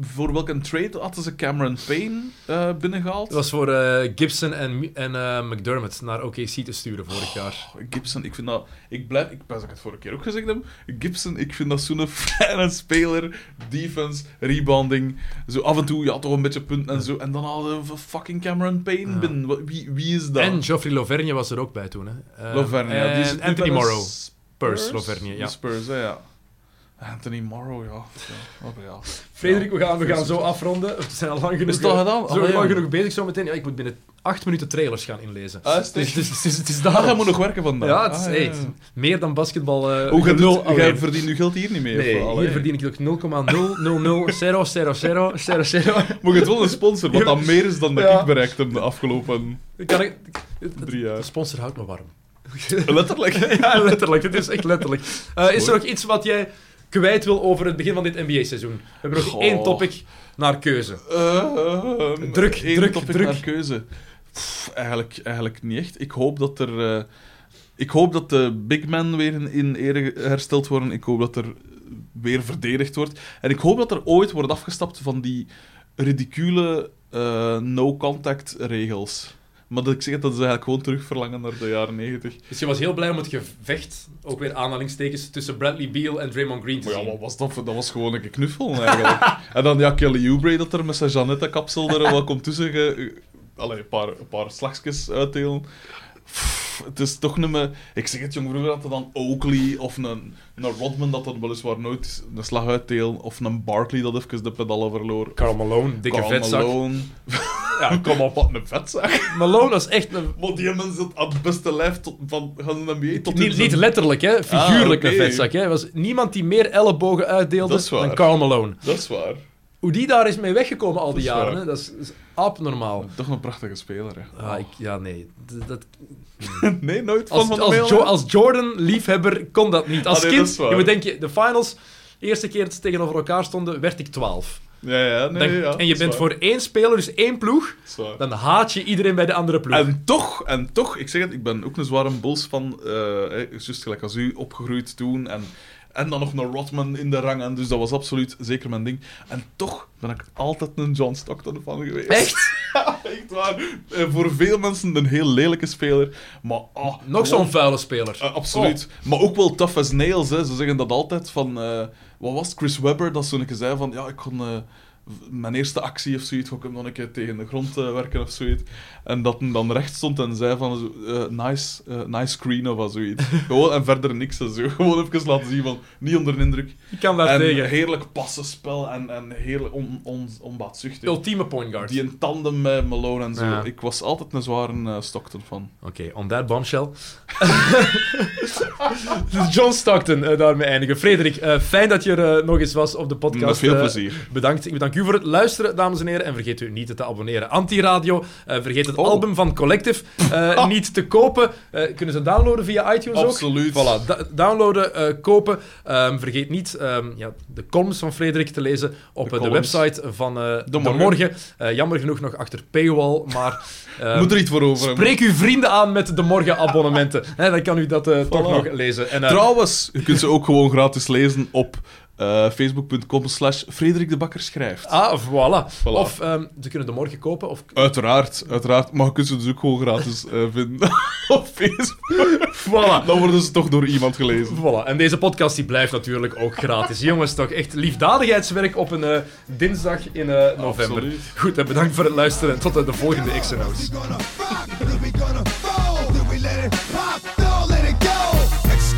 voor welke trade hadden ze Cameron Payne eh, binnengehaald? Het was voor eh, Gibson en, en eh, McDermott naar OKC te sturen vorig jaar. Gibson, ik vind dat... Ik blijf... Ik pijs dat ik het vorige keer ook gezegd heb. Gibson, ik vind dat zo'n fijne speler. Defense, rebounding. Zo af en toe, ja, toch een beetje punten en zo. En dan hadden we fucking Cameron Payne Ja. binnen. Wie, wie is dat? En Geoffrey Lauvergne was er ook bij toen. Hè. Eh, Loverne, ja. Die nu Anthony Morrow. Spurs? Spurs, ja. Spurs, hè, ja. Anthony Morrow, ja. ja. Ja. Frederik, we gaan, we gaan zo afronden. We zijn al lang genoeg, Is eh, gedaan? Zo Ah, lang genoeg bezig zo meteen. Ja, ik moet binnen acht minuten trailers gaan inlezen. Ah, is het Dus echt? het is, het is, het is Ah, daarom. jij moet nog werken vandaag. Ja, het is Ah, hey, het is meer dan basketbal. eh Hoe jij, verdient nu geld hier niet meer? Nee, of- hier verdien ik ook 0,000000000. Moet je het wel een sponsor, wat dan meer is dan dat Ja. ik bereikt heb de afgelopen Kan ik... drie De jaar. sponsor houdt me warm. Letterlijk. ja, letterlijk. Het is echt letterlijk. Eh, is er nog iets wat jij kwijt wil over het begin van dit NBA-seizoen? We hebben nog Goh. één topic naar keuze. Ehm, Druk, één druk, topic druk. naar keuze. Pff, eigenlijk, eigenlijk niet echt. Ik hoop dat er... eh, ik hoop dat de big men weer in, in ere hersteld worden. Ik hoop dat er weer verdedigd wordt. En ik hoop dat er ooit wordt afgestapt van die ridicule eh, no-contact regels. Maar dat ik zeg, dat is eigenlijk gewoon terugverlangen naar de jaren 90. Dus je was heel blij om het gevecht, ook weer aanhalingstekens, tussen Bradley Beal en Draymond Green te Maar ja, zien. wat was dat? Dat was gewoon een knuffel eigenlijk. en dan ja, Kelly Oubre dat er met zijn Janetta-kapsel er wel komt tussen. Ge... Allee, een paar, een paar slagjes uitdelen. Pff, het is toch niet meer... Ik zeg het, jong, vroeger had dan Oakley of een, een Rodman dat dan weliswaar nooit een slag uitdelen. Of een Barkley dat even de pedalen verloor. Carl Malone, dikke Karl vetzak. Malone. Ja, kom op. Wat een vetzak. Malone was echt een... Die zit aan het beste lijf tot, van de NBA tot Niet, letterlijk, hè. Figuurlijk Ah, oké. een vetzak, hè. Er was niemand die meer ellebogen uitdeelde Dat is dan Carl Malone. Dat is waar. Hoe die daar is mee weggekomen al die Dat jaren, hè, dat is, abnormaal. Toch een prachtige speler, hè. Ah, ik, ja, nee. Dat, dat- Nee, nooit van als, Van als, Jo- als Jordan-liefhebber kon dat niet. Als Ah, nee, kind, je moet denken, de finals, de eerste keer dat ze tegenover elkaar stonden, werd ik 12. Ja, ja, nee, Dan- ja. en je bent voor één speler, dus één ploeg, dan haat je iedereen bij de andere ploeg. En toch, en toch, ik zeg het, ik ben ook een zware Bulls van, eh hè, juist gelijk als u, opgegroeid toen. En, en dan nog een Rodman in de rang. En dus dat was absoluut zeker mijn ding. En toch ben ik altijd een John Stockton van geweest. Echt? Ja, echt waar. Eh, voor veel mensen een heel lelijke speler. Maar, ah, Nog zo'n vuile speler. Eh, absoluut. Maar ook wel tough as nails. Hè. Ze zeggen dat altijd van... eh, wat was het? Chris Webber? Dat zo'n keer zei van... Ja, ik kon... mijn eerste actie of zoiets, ga ik hem nog een keer tegen de grond werken of zoiets. En dat hij dan recht stond en zei van... eh, nice, eh, nice screen of zoiets. Gewoon, en verder niks. en Zo. Gewoon even laten zien van... Niet onder de indruk. Ik kan daar En tegen. heerlijk passenspel en, en heerlijk on, on, onbaatzuchtig. Ultieme point guard. Die een tandem met Malone en zo. Ja. Ik was altijd een zware eh, Stockton van. Oké, on that bombshell. John Stockton, daarmee eindigen. Frederik, fijn dat je er nog eens was op de podcast. Met veel plezier. Bedankt. Ik bedank u voor het luisteren, dames en heren. En vergeet u niet te abonneren. Antiradio. Eh vergeet het Oh. album van Collective eh, niet te kopen. Eh, kunnen ze downloaden via iTunes ook? Absoluut. Voilà, downloaden, kopen. Ehm, vergeet niet ehm, ja, de columns van Frederik te lezen op De de, website van eh, De, Morgen. Jammer genoeg nog achter paywall, maar... ehm, Moet er iets voor over. Spreek uw vrienden aan met de morgenabonnementen. Hè, dan kan u dat toch nog lezen. En, Trouwens, je kunt ze ook gewoon gratis lezen op Eh, Facebook.com slash Frederik de Bakker schrijft. Ah, voilà. Voilà. Of ehm, ze kunnen de morgen kopen. Of... Uiteraard, uiteraard. Maar je kunt ze dus ook gewoon gratis eh, vinden op Facebook. Voilà. Dan worden ze toch door iemand gelezen. Voilà. En deze podcast die blijft natuurlijk ook gratis. Jongens, toch echt liefdadigheidswerk op een eh, dinsdag in eh, november. Absoluut. Goed, en bedankt voor het luisteren. En tot de volgende X&O's.